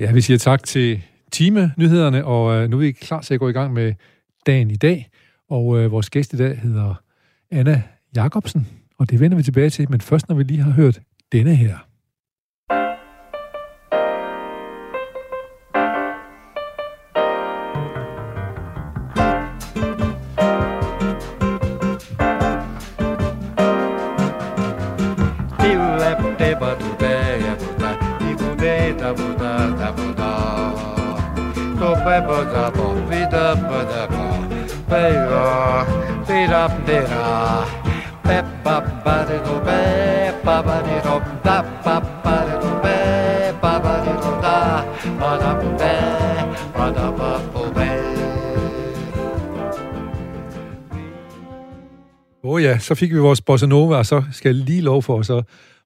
Ja, vi siger tak til time-nyhederne, og øh, nu er vi klar til at gå i gang med dagen i dag. Og øh, vores gæst i dag hedder Anna Jacobsen, og det vender vi tilbage til, men først når vi lige har hørt denne her. Så fik vi vores bossa nova, og så skal jeg lige lov for, og så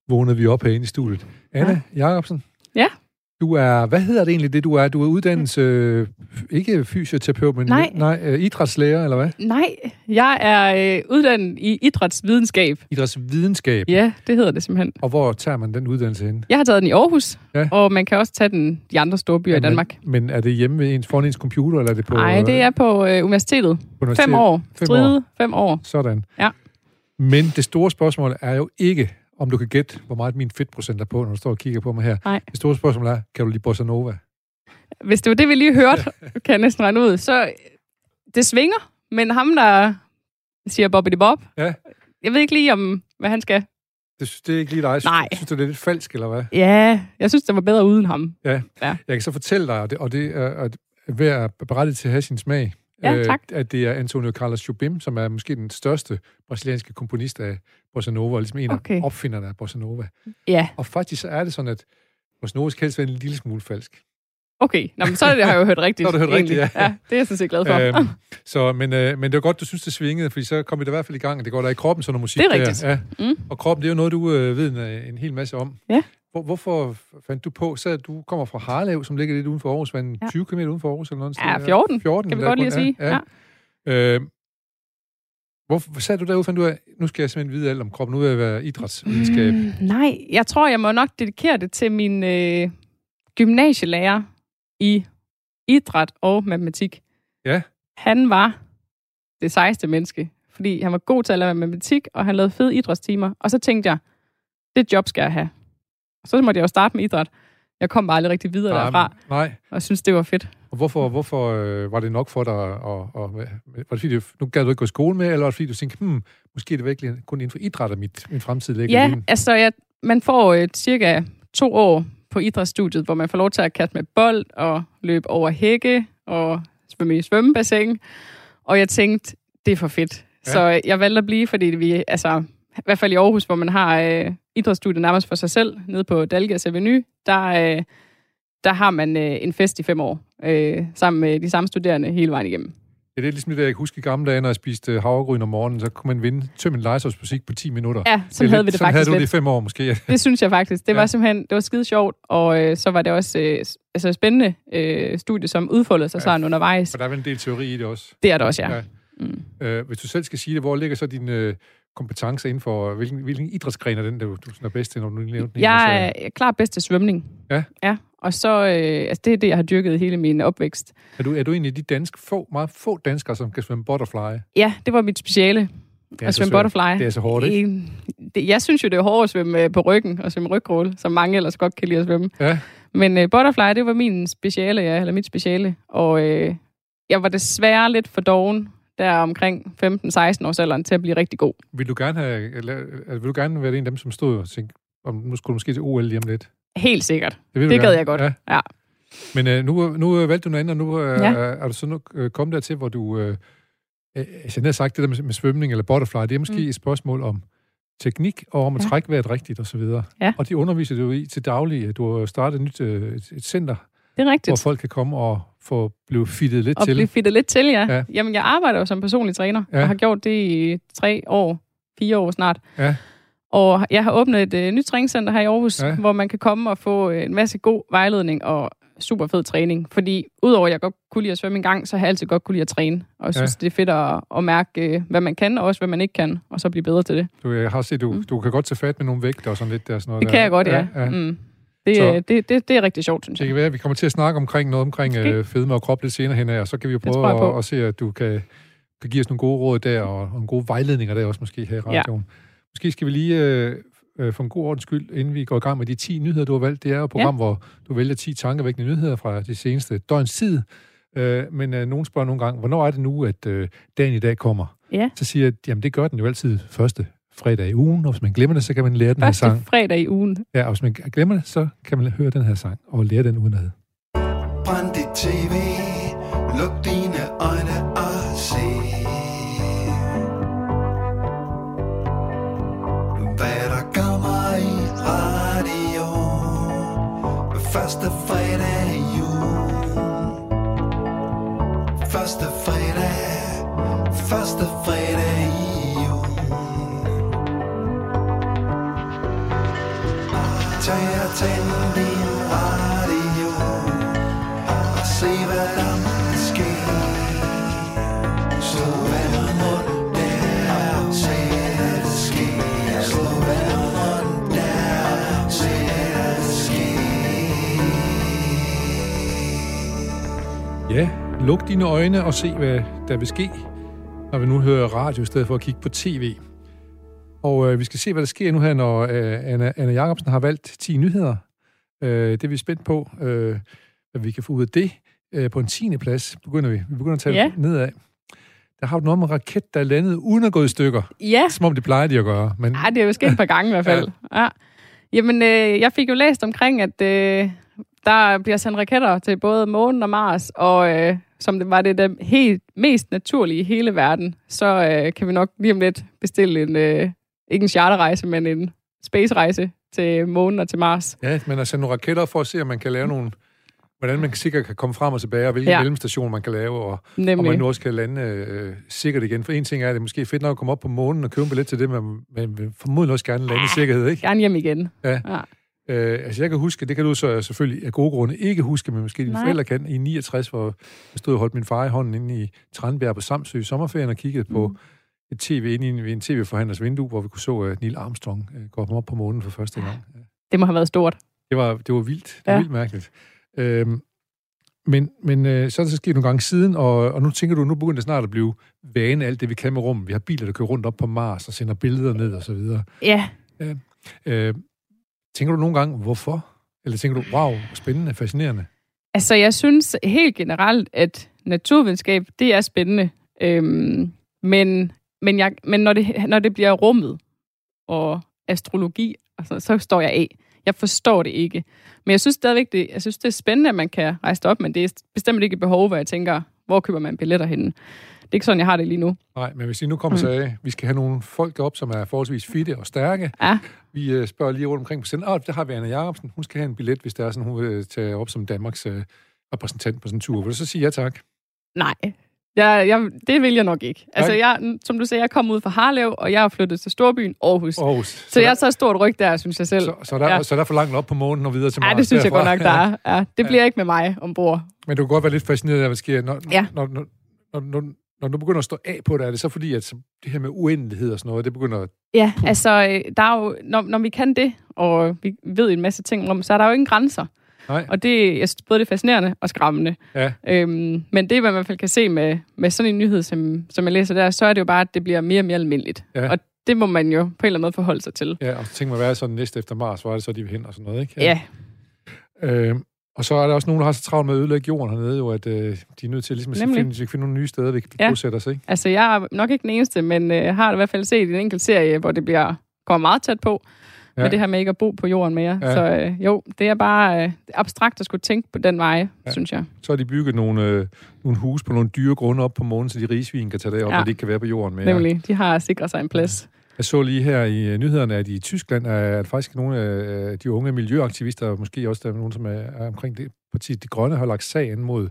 vågnede vi op herinde i studiet. Anna ja. Jacobsen. Ja. Du er, hvad hedder det egentlig, det du er? Du er uddannet, øh, ikke fysioterapeut, men Nej. nej, øh, idrætslærer, eller hvad? Nej, jeg er øh, uddannet i idrætsvidenskab. Idrætsvidenskab. Ja, det hedder det simpelthen. Og hvor tager man den uddannelse hen? Jeg har taget den i Aarhus, Ja. og man kan også tage den i andre store byer i Danmark. Men, men er det hjemme ved ens, foran ens computer, eller er det på... Nej, det er på øh, universitetet. på universitet? Fem år. Fem Stride, fem år. Sådan. Ja. Men det store spørgsmål er jo ikke, om du kan gætte, hvor meget min fedtprocent er på, når du står og kigger på mig her. Nej. Det store spørgsmål er, kan du lide bossa nova? Hvis det var det, vi lige hørte, kan jeg næsten regne ud, så det svinger, men ham, der siger Bobby Bob, Ja. jeg ved ikke lige, om hvad han skal. Det, synes- det er ikke lige dig. Nej. Synes du, det er lidt falsk, eller hvad? Ja, jeg synes, det var bedre uden ham. Jeg kan så fortælle dig, og det, og det er at være berettiget til at have sin smag, Ja, tak. at det er Antonio Carlos Jobim, som er måske den største brasilianske komponist af bossa nova, og ligesom en Okay. af opfinderne af bossa nova. Ja, Og faktisk så er det sådan, at bossa nova skal helst være en lille smule falsk. Okay. Nå, men så har jeg jo hørt rigtigt. Så har du hørt rigtigt, ja. ja. det er jeg sådan set glad for. Øhm, så, men, øh, men det var godt, du synes, det svingede, fordi så kom vi da i hvert fald i gang, og det går der i kroppen, sådan noget musik Det er rigtigt. der. Ja. Mm. Og kroppen, det er jo noget, du øh, ved en, en hel masse om. Ja. Hvor, hvorfor fandt du på, så at du kommer fra Harlev, som ligger lidt uden for Aarhus, men Ja. 20 km uden for Aarhus, eller noget? Ja, 14, 14 kan vi godt lige sige. Ja, ja. Øh, hvorfor sad du derude, fandt du af, nu skal jeg simpelthen vide alt om kroppen, nu vil jeg være idrætsvidenskab. Mm, nej, jeg tror, jeg må nok dedikere det til min øh, gymnasielærer i idræt og matematik. Ja. Han var det sejeste menneske, fordi han var god til at lave matematik, og han lavede fede idrætstimer. Og så tænkte jeg, det job skal jeg have. Og så måtte jeg jo starte med idræt. Jeg kom bare aldrig rigtig videre derfra, Nej, og jeg synes, det var fedt. og hvorfor, hvorfor øh, var det nok for dig, og, og, var det fordi, du, nu gad du ikke gå i skole med, eller var det fordi, du tænkte, hmm, måske er det virkelig kun inden for idræt, at mit, min fremtid ligger Ja, lige. altså jeg, man får øh, cirka to år på idrætsstudiet, hvor man får lov til at kaste med bold og løbe over hække og svømme i svømmebassin. Og jeg tænkte, det er for fedt. Ja. Så jeg valgte at blive, fordi vi, altså, i hvert fald i Aarhus, hvor man har øh, idrætsstudiet nærmest for sig selv, nede på Dalgas Avenue, der, øh, der har man øh, en fest i fem år, øh, sammen med de samme studerende hele vejen igennem. Det er ligesom det, der, jeg kan huske i gamle dage, når jeg spiste øh, havregryn om morgenen, så kunne man vinde tømme en legetøjsmusik på 10 minutter. Ja, er havde lidt- vi det faktisk havde du det i lidt. fem år måske. Det synes jeg faktisk. Det Ja. var simpelthen, det var skide sjovt, og øh, så var det også øh, altså spændende øh, studie, som udfoldede sig Ja. sådan undervejs. For der er vel en del teori i det også. Det er det også, ja. Ja. Mm. Øh, hvis du selv skal sige det, hvor ligger så dine øh, kompetencer inden for, hvilken, hvilken idrætsgren er den, der du, du er bedst til, når du nævnte den? Jeg er jeg er klar bedst til svømning. Ja. Ja, og så, øh, altså det er det, jeg har dyrket hele min opvækst. Er du, er du en af de danske, få, meget få danskere, som kan svømme butterfly? Ja, det var mit speciale, at svømme svært. butterfly. Det er så hårdt, ikke? Det, jeg synes jo, det er hårdt at svømme øh, på ryggen og svømme rygkrål, som mange ellers godt kan lide at svømme. Ja. Men øh, butterfly, det var min speciale, ja, eller mit speciale. Og øh, jeg var desværre lidt for doven der omkring 15-16 års alderen til at blive rigtig god. Vil du gerne have, eller, vil du gerne være en af dem, som stod og tænkte, om nu skulle du måske til OL lige om lidt? Helt sikkert. du Det gad gerne. jeg godt. Ja. Ja. Men øh, nu, nu øh, valgte du noget andet, og nu øh, Ja. er du så nu øh, kommet dertil, hvor du... Øh, øh, altså, jeg har sagt, det der med, med svømning eller butterfly, det er måske Mm. et spørgsmål om teknik, og om at Ja. trække vejret rigtigt og så videre. Ja. Og de underviser du i til daglig. Du har startet et nyt øh, et, et center, Det er hvor rigtigt. folk kan komme og få blive fittet lidt Og til. blive fittet lidt til, ja. Ja. ja. Jamen, jeg arbejder jo som personlig træner, Ja. ja. og har gjort det i tre år, fire år snart. Ja. Og jeg har åbnet et øh, nyt træningscenter her i Aarhus, Ja. ja. hvor man kan komme og få øh, en masse god vejledning og super fed træning. Fordi udover at jeg godt kunne lide at svømme en gang, så har jeg altid godt kunne lide at træne. Og jeg Ja. synes, det er fedt at, at mærke, øh, hvad man kan, og også hvad man ikke kan, og så blive bedre til det. Du, jeg har set, du, Mm. du kan godt tage fat med nogle vægte og sådan lidt der. Sådan noget Det der. kan jeg godt, ja. ja. Mm. Det, Så- så. det, det, det er rigtig sjovt, synes Det jeg. kan være, at vi kommer til at snakke omkring noget omkring Måske. øh, fedme og krop lidt senere hen og så kan vi jo prøve at, at, se, at du kan, kan give os nogle gode råd der, og, og nogle gode vejledninger der også måske her i Ja. radioen. Måske skal vi lige, øh, øh, for en god ordens skyld, inden vi går i gang med de 10 nyheder, du har valgt, det er jo et program, ja. hvor du vælger 10 tankevækkende nyheder fra de seneste døgns tid. Øh, men øh, nogen spørger nogle gange, hvornår er det nu, at øh, dagen i dag kommer? Ja. Så siger jeg, jamen det gør den jo altid første fredag i ugen, og hvis man glemmer det, så kan man lære den her Første sang. fredag i ugen. Ja, og hvis man glemmer det, så kan man høre den her sang og lære den udenad. Brænd dit tv, luk dine øjne og se Hvad der kommer i radio Første fredag i jul Første fredag, første fredag tænd din radio og se hvad der sker. Slå vandet rundt der, se det ske. Slå vandet rundt der, se det ske. Ja, luk dine øjne og se, hvad der vil ske, når vi nu hører radio i stedet for at kigge på tv. Og øh, vi skal se, hvad der sker nu her, når øh, Anna, Anna Jacobsen har valgt 10 nyheder. Øh, det er vi spændt på, øh, hvad vi kan få ud af det. Øh, på en 10. plads begynder vi. Vi begynder at tage Ja. nedad. Der har du noget med raket, der er landet uden at gå i stykker. Ja, Som om det plejer de at gøre. Men Ej, det er jo sket et par gange i hvert fald. Ja. ja. Jamen, øh, jeg fik jo læst omkring, at øh, der bliver sendt raketter til både månen og Mars, og øh, som det var det der helt mest naturlige i hele verden, så øh, kan vi nok lige om lidt bestille en, øh, ikke en charterrejse, men en space-rejse til månen og til Mars. Ja, men altså nogle raketter for at se, om man kan lave nogle... Hvordan man sikkert kan komme frem og tilbage, og hvilke ja. Mellemstationer man kan lave, og, Nemlig. man nu også kan lande øh, sikkert igen. For en ting er, at det er måske fedt nok at komme op på månen og købe en billet til det, men man vil formodentlig også gerne lande i sikkerhed, ikke? Gerne hjem igen. Ja. ja. Øh, altså jeg kan huske, det kan du så selvfølgelig af gode grunde ikke huske, men måske dine Nej. forældre kan, i 69, hvor jeg stod og holdt min far i hånden inde i Tranbjerg på Samsø i sommerferien og kiggede på Mm. Et tv inde i en, en tv-forhandlers vindue, hvor vi kunne så uh, Neil Armstrong uh, gå op på månen for første gang. Det må have været stort. Det var, det var vildt. Det var Ja. vildt mærkeligt. Øhm, men men øh, så er det så sket nogle gange siden, og, og nu tænker du, nu begynder det snart at blive vane, alt det vi kan med rummet. Vi har biler, der kører rundt op på Mars og sender billeder ned og så videre. Ja, Øh, tænker du nogle gange, hvorfor? Eller tænker du, wow, spændende, fascinerende? Altså, jeg synes helt generelt, at naturvidenskab, det er spændende. Øhm, men men, jeg, men når, det, når det bliver rummet og astrologi, altså, så står jeg af. Jeg forstår det ikke. Men jeg synes stadigvæk, det, jeg synes, det er spændende, at man kan rejse det op, men det er bestemt ikke et behov, hvor jeg tænker, hvor køber man billetter henne? Det er ikke sådan, jeg har det lige nu. Nej, men hvis I nu kommer og Mm. sagde, vi skal have nogle folk op, som er forholdsvis fitte og stærke. Ja, Vi øh, spørger lige rundt omkring på senden. Åh, der har vi Anna Jacobsen. Hun skal have en billet, hvis det er sådan, hun vil tage op som Danmarks øh, repræsentant på sådan en tur. Vil du så sige ja tak? nej. Jeg, jeg, det vil jeg nok ikke. Altså, jeg, som du sagde, jeg kom ud fra Harlev, og jeg er flyttet til Storbyen, Aarhus. Aarhus. så jeg tager stort ryg der, synes jeg selv. så, så, der, Ja. ja. så der er for langt op på månen og videre til Mars. Nej, det synes jeg derfra. godt nok, der er. Ja, det bliver ikke med mig ombord. Men du kan godt være lidt fascineret af, hvad der sker. Når, Ja. når, når, når, når, når du begynder at stå af på det, er det så fordi, at så, det her med uendelighed og sådan noget, det begynder... at- Ja, altså, øh, der er jo, når, når vi kan det, og vi ved en masse ting om, så er der jo ingen grænser. Nej, Og det jeg synes, både det er fascinerende og skræmmende. ja. Øhm, men det, man i hvert fald kan se med, med sådan en nyhed, som, som jeg læser der, så er det jo bare, at det bliver mere og mere almindeligt. Ja. Og det må man jo på en eller anden måde forholde sig til. Ja, og så tænker man, hvad er så næste efter Mars? Hvor er det så, de vil hen og sådan noget, ikke? Ja, Øh, og så er der også nogen, der har så travlt med at ødelægge jorden hernede, jo, at øh, de er nødt til ligesom, at finde, de skal finde nogle nye steder, vi kan Ja. bosætte os, ikke? altså jeg er nok ikke den eneste, men øh, har i hvert fald set en enkelt serie, hvor det bliver kommer meget tæt på, ja. Ja. med det her med ikke at bo på jorden mere. Ja. Så øh, jo, det er bare øh, abstrakt at skulle tænke på den vej, Ja. ja. synes jeg. Så har de bygget nogle, øh, nogle hus på nogle dyre grunde op på månen, så de rigsvin kan tage det op, ja. Ja. og de ikke kan være på jorden mere. Nemlig, de har sikret sig en plads. Jeg så lige her i øh, nyhederne, at i Tyskland er at faktisk nogle af de unge miljøaktivister, og måske også der er nogen, som er, omkring det parti, De Grønne, har lagt sag an mod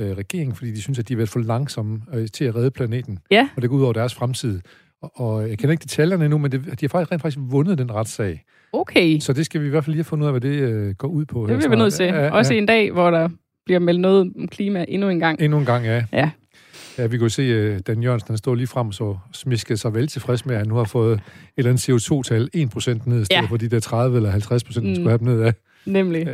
øh, regeringen, fordi de synes, at de er været for langsomme øh, til at redde planeten. Ja. Og det går ud over deres fremtid. Og, jeg kender ikke detaljerne endnu, men det, de har faktisk rent faktisk vundet den retssag. Okay, Så det skal vi i hvert fald lige have fundet ud af, hvad det øh, går ud på. det bliver vi nødt til. Ja, Også ja. en dag, hvor der bliver meldt noget om klima endnu en gang. Endnu en gang, ja. Ja. Ja, vi kunne se, at Dan Jørgensen han stod lige frem og så smiskede sig vel tilfreds med, at han nu har fået et eller andet CO2-tal 1% ned, i stedet Ja. for de der 30 eller 50 procent, Mm. skulle have dem ned af. Nemlig. Ja.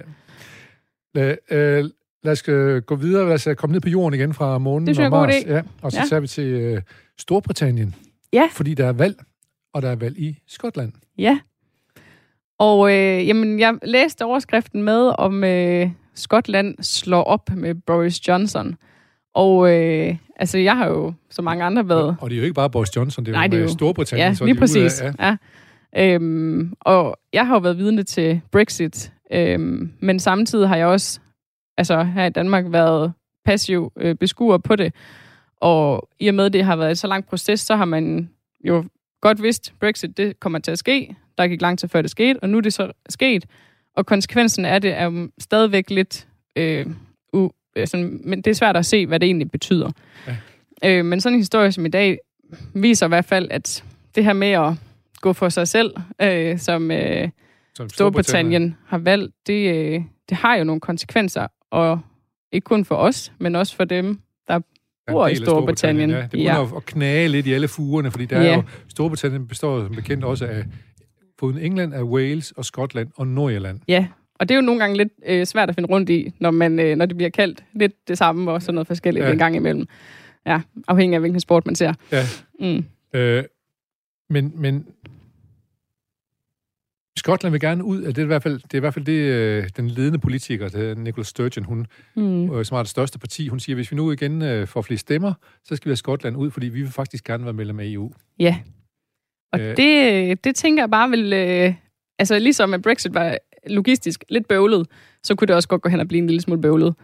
Lad, øh, lad os øh, gå videre. Lad os øh, komme ned på jorden igen fra månen Det og Mars. idé. Ja, og så Ja. tager vi til øh, Storbritannien. Ja. Fordi der er valg, og der er valg i Skotland. Ja. Og øh, jamen, jeg læste overskriften med, om øh, Skotland slår op med Boris Johnson. Og øh, altså, jeg har jo, som mange andre, været... Og det er jo ikke bare Boris Johnson, det er Nej, jo det er jo- Storbritannien. Ja, så lige de ude af- præcis. Ja. Ja. Øhm, og jeg har jo været vidne til Brexit, øhm, men samtidig har jeg også altså her i Danmark været passiv øh, beskuer på det. Og i og med, det har været et så lang proces, så har man jo godt vidst, Brexit det kommer til at ske. Der gik lang tid før det skete, og nu er det så sket. Og konsekvensen af det er jo stadigvæk lidt... Øh, u, øh, sådan, men det er svært at se, hvad det egentlig betyder. Ja. Øh, men sådan en historie som i dag viser i hvert fald, at det her med at gå for sig selv, øh, som øh, Som Storbritannien har valgt, det, øh, det har jo nogle konsekvenser, og ikke kun for os, men også for dem, er bor i Storbritannien. Ja, det begynder Ja. at knage lidt i alle fugerne, fordi der er Ja. jo, Storbritannien består som bekendt også af foruden England, af Wales og Skotland og Nordirland. Ja, og det er jo nogle gange lidt øh, svært at finde rundt i, når, man, øh, når det bliver kaldt lidt det samme og sådan noget forskelligt ja. en gang imellem. Ja, afhængig af hvilken sport man ser. Ja. Mm. Øh, men, men Skotland vil gerne ud, det er i hvert fald det, er i hvert fald det øh, den ledende politiker, det Nicola Sturgeon, hun, Mm. øh, som har det største parti, hun siger, hvis vi nu igen øh, får flere stemmer, så skal vi have Skotland ud, fordi vi vil faktisk gerne være medlem af EU. Ja. Og Øh. det, det tænker jeg bare vil... Øh, altså ligesom at Brexit var logistisk lidt bøvlet, så kunne det også godt gå hen og blive en lille smule bøvlet.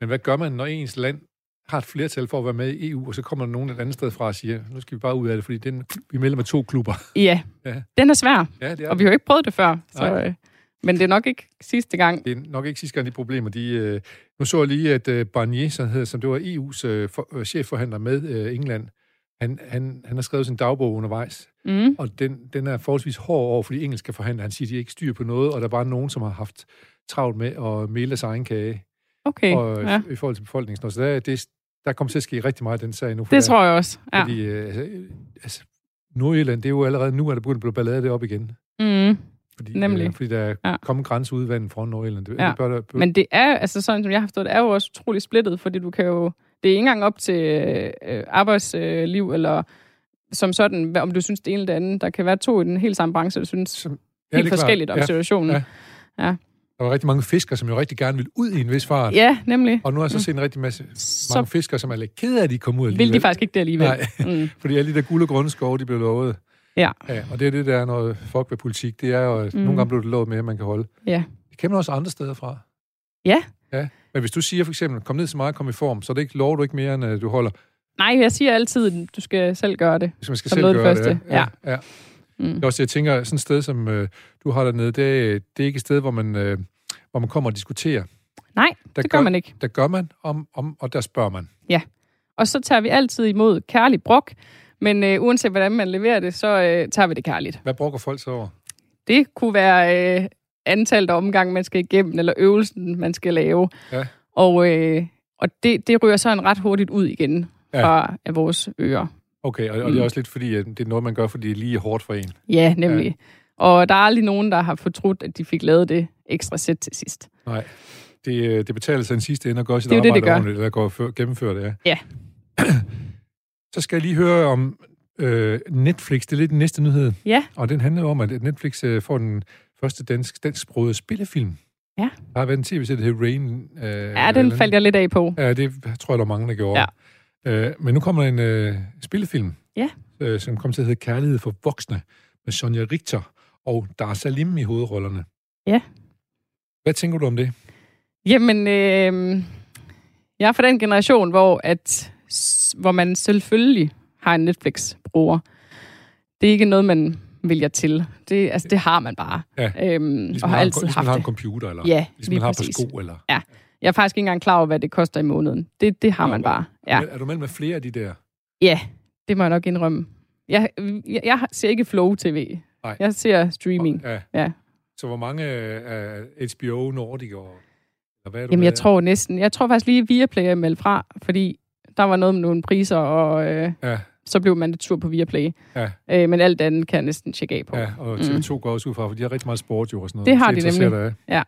Men hvad gør man, når ens land har et flertal for at være med i EU, og så kommer der nogen et andet sted fra og siger, nu skal vi bare ud af det, fordi den, vi melder med to klubber. Ja, Ja. den er svær, Ja, det er, og vi har jo ikke prøvet det før. Så, Nej. øh, men det er nok ikke sidste gang. det er nok ikke sidste gang, de problemer. De, øh, nu så jeg lige, at øh, Barnier, som, hedder, som det var EU's øh, for, øh, chefforhandler med øh, England, han, han, han har skrevet sin dagbog undervejs, Mm. og den, den er forholdsvis hård over for de engelske forhandlere. Han siger, at de ikke styr på noget, og der er bare nogen, som har haft travlt med at male deres egen kage Okay, og, ja. i forhold til befolkningen. Så der, det, der kommer til at ske rigtig meget i den sag nu. for det der- tror jeg også. Ja. Fordi, øh, altså, øh, altså, Nordjylland, det er jo allerede nu, at der begyndt at blive ballade det op igen. Mm. Fordi, Nemlig. Øh, fordi der er Ja. kommet grænseudvandet fra Nordjylland. Det, Ja. det bør der, bør, Men det er, altså sådan som jeg har forstået, det er jo også utroligt splittet, fordi du kan jo, det er ikke engang op til øh, arbejdsliv, eller som sådan, om du synes det ene eller det andet. Der kan være to i den helt samme branche, der synes som, helt er klart. forskelligt om Ja. situationen. Ja. Ja. Der var rigtig mange fiskere, som jo rigtig gerne vil ud i en vis fart. ja, nemlig. Og nu har jeg så set en rigtig masse Så mange fiskere, som er lidt kede af, at de kom ud vil alligevel. de faktisk ikke det alligevel. Nej. Mm. Fordi alle de der guld og grønne skove, de blev lovet. Ja. ja. Og det er det, der er noget fuck ved politik. Det er jo, at Mm. mm. nogle gange blev det lovet at man kan holde. Ja. Det kan man også andre steder fra. Ja. Ja. Men hvis du siger for eksempel, kom ned så meget, kom i form, så er det ikke, lover du ikke mere, end at du holder. Nej, jeg siger altid, at du skal selv gøre det. Hvis man skal Som selv noget gøre det det. første. Ja. ja. Mm. Også jeg tænker, sådan et sted, som øh, du har dernede, det, det er ikke et sted, hvor man, øh, hvor man kommer og diskuterer. Nej, Der det gør man ikke. Der gør man, om, om, og der spørger man. Og så tager vi altid imod kærlig brok, men øh, uanset hvordan man leverer det, så øh, tager vi det kærligt. Hvad brokker folk så over? Det kunne være øh, antallet af omgang, man skal igennem, eller øvelsen, man skal lave. Ja. Og, øh, og det, det ryger så en ret hurtigt ud igen Ja. fra af vores ører. Okay, og, og det er også lidt fordi, at det er noget, man gør, fordi det er lige hårdt for en. Ja, nemlig. Ja. Og der er aldrig nogen, der har fortrudt, at de fik lavet det ekstra sæt til sidst. Nej. Det, øh, det betaler sig en sidste ende at gøre sit Det er det, arbejde det gør. ordentligt, eller går før, gennemføre det, ja. Ja. så skal jeg lige høre om øh, Netflix. Det er lidt den næste nyhed. Ja. Og den handler om, at Netflix øh, får den første dansk, dansksprogede spillefilm. Ja. Der har været en tv-serie, der hedder Rain. Øh, Ja, den faldt jeg lidt af på. Ja, det tror jeg, der er mange, der gjorde. Ja. Øh, men nu kommer der en øh, spillefilm, Ja. øh, som kommer til at hedde Kærlighed for voksne, med Sonja Richter og Dar Salim i hovedrollerne. Ja. Hvad tænker du om det? Jamen, øh, jeg er fra den generation, hvor, at, hvor man selvfølgelig har en Netflix-bruger. Det er ikke noget, man vælger til. Det, altså, det har man bare. Ja. Øhm, Ligesom og har man altid har, ligesom haft man har en computer, eller Ja, ligesom lige man har præcis. på sko, eller... Jeg er faktisk ikke engang klar over, hvad det koster i måneden. Det, det har man bare. Ja. Er du mellem med flere af de der? ja, det må jeg nok indrømme. Jeg, jeg, jeg ser ikke Flow TV. Nej. Jeg ser streaming. Ja. Ja. Så hvor mange af HBO Nordic og... Eller hvad er du Jamen, med? jeg tror næsten... Jeg tror faktisk lige, Viaplay er meldt fra, fordi der var noget med nogle priser, og øh, Ja, så blev man lidt sur på Viaplay. Ja. Øh, men alt andet kan jeg næsten tjekke af på. Ja, og TV2 går også ud fra, for de har rigtig meget sport jo og sådan noget. Det har de nemlig. Af.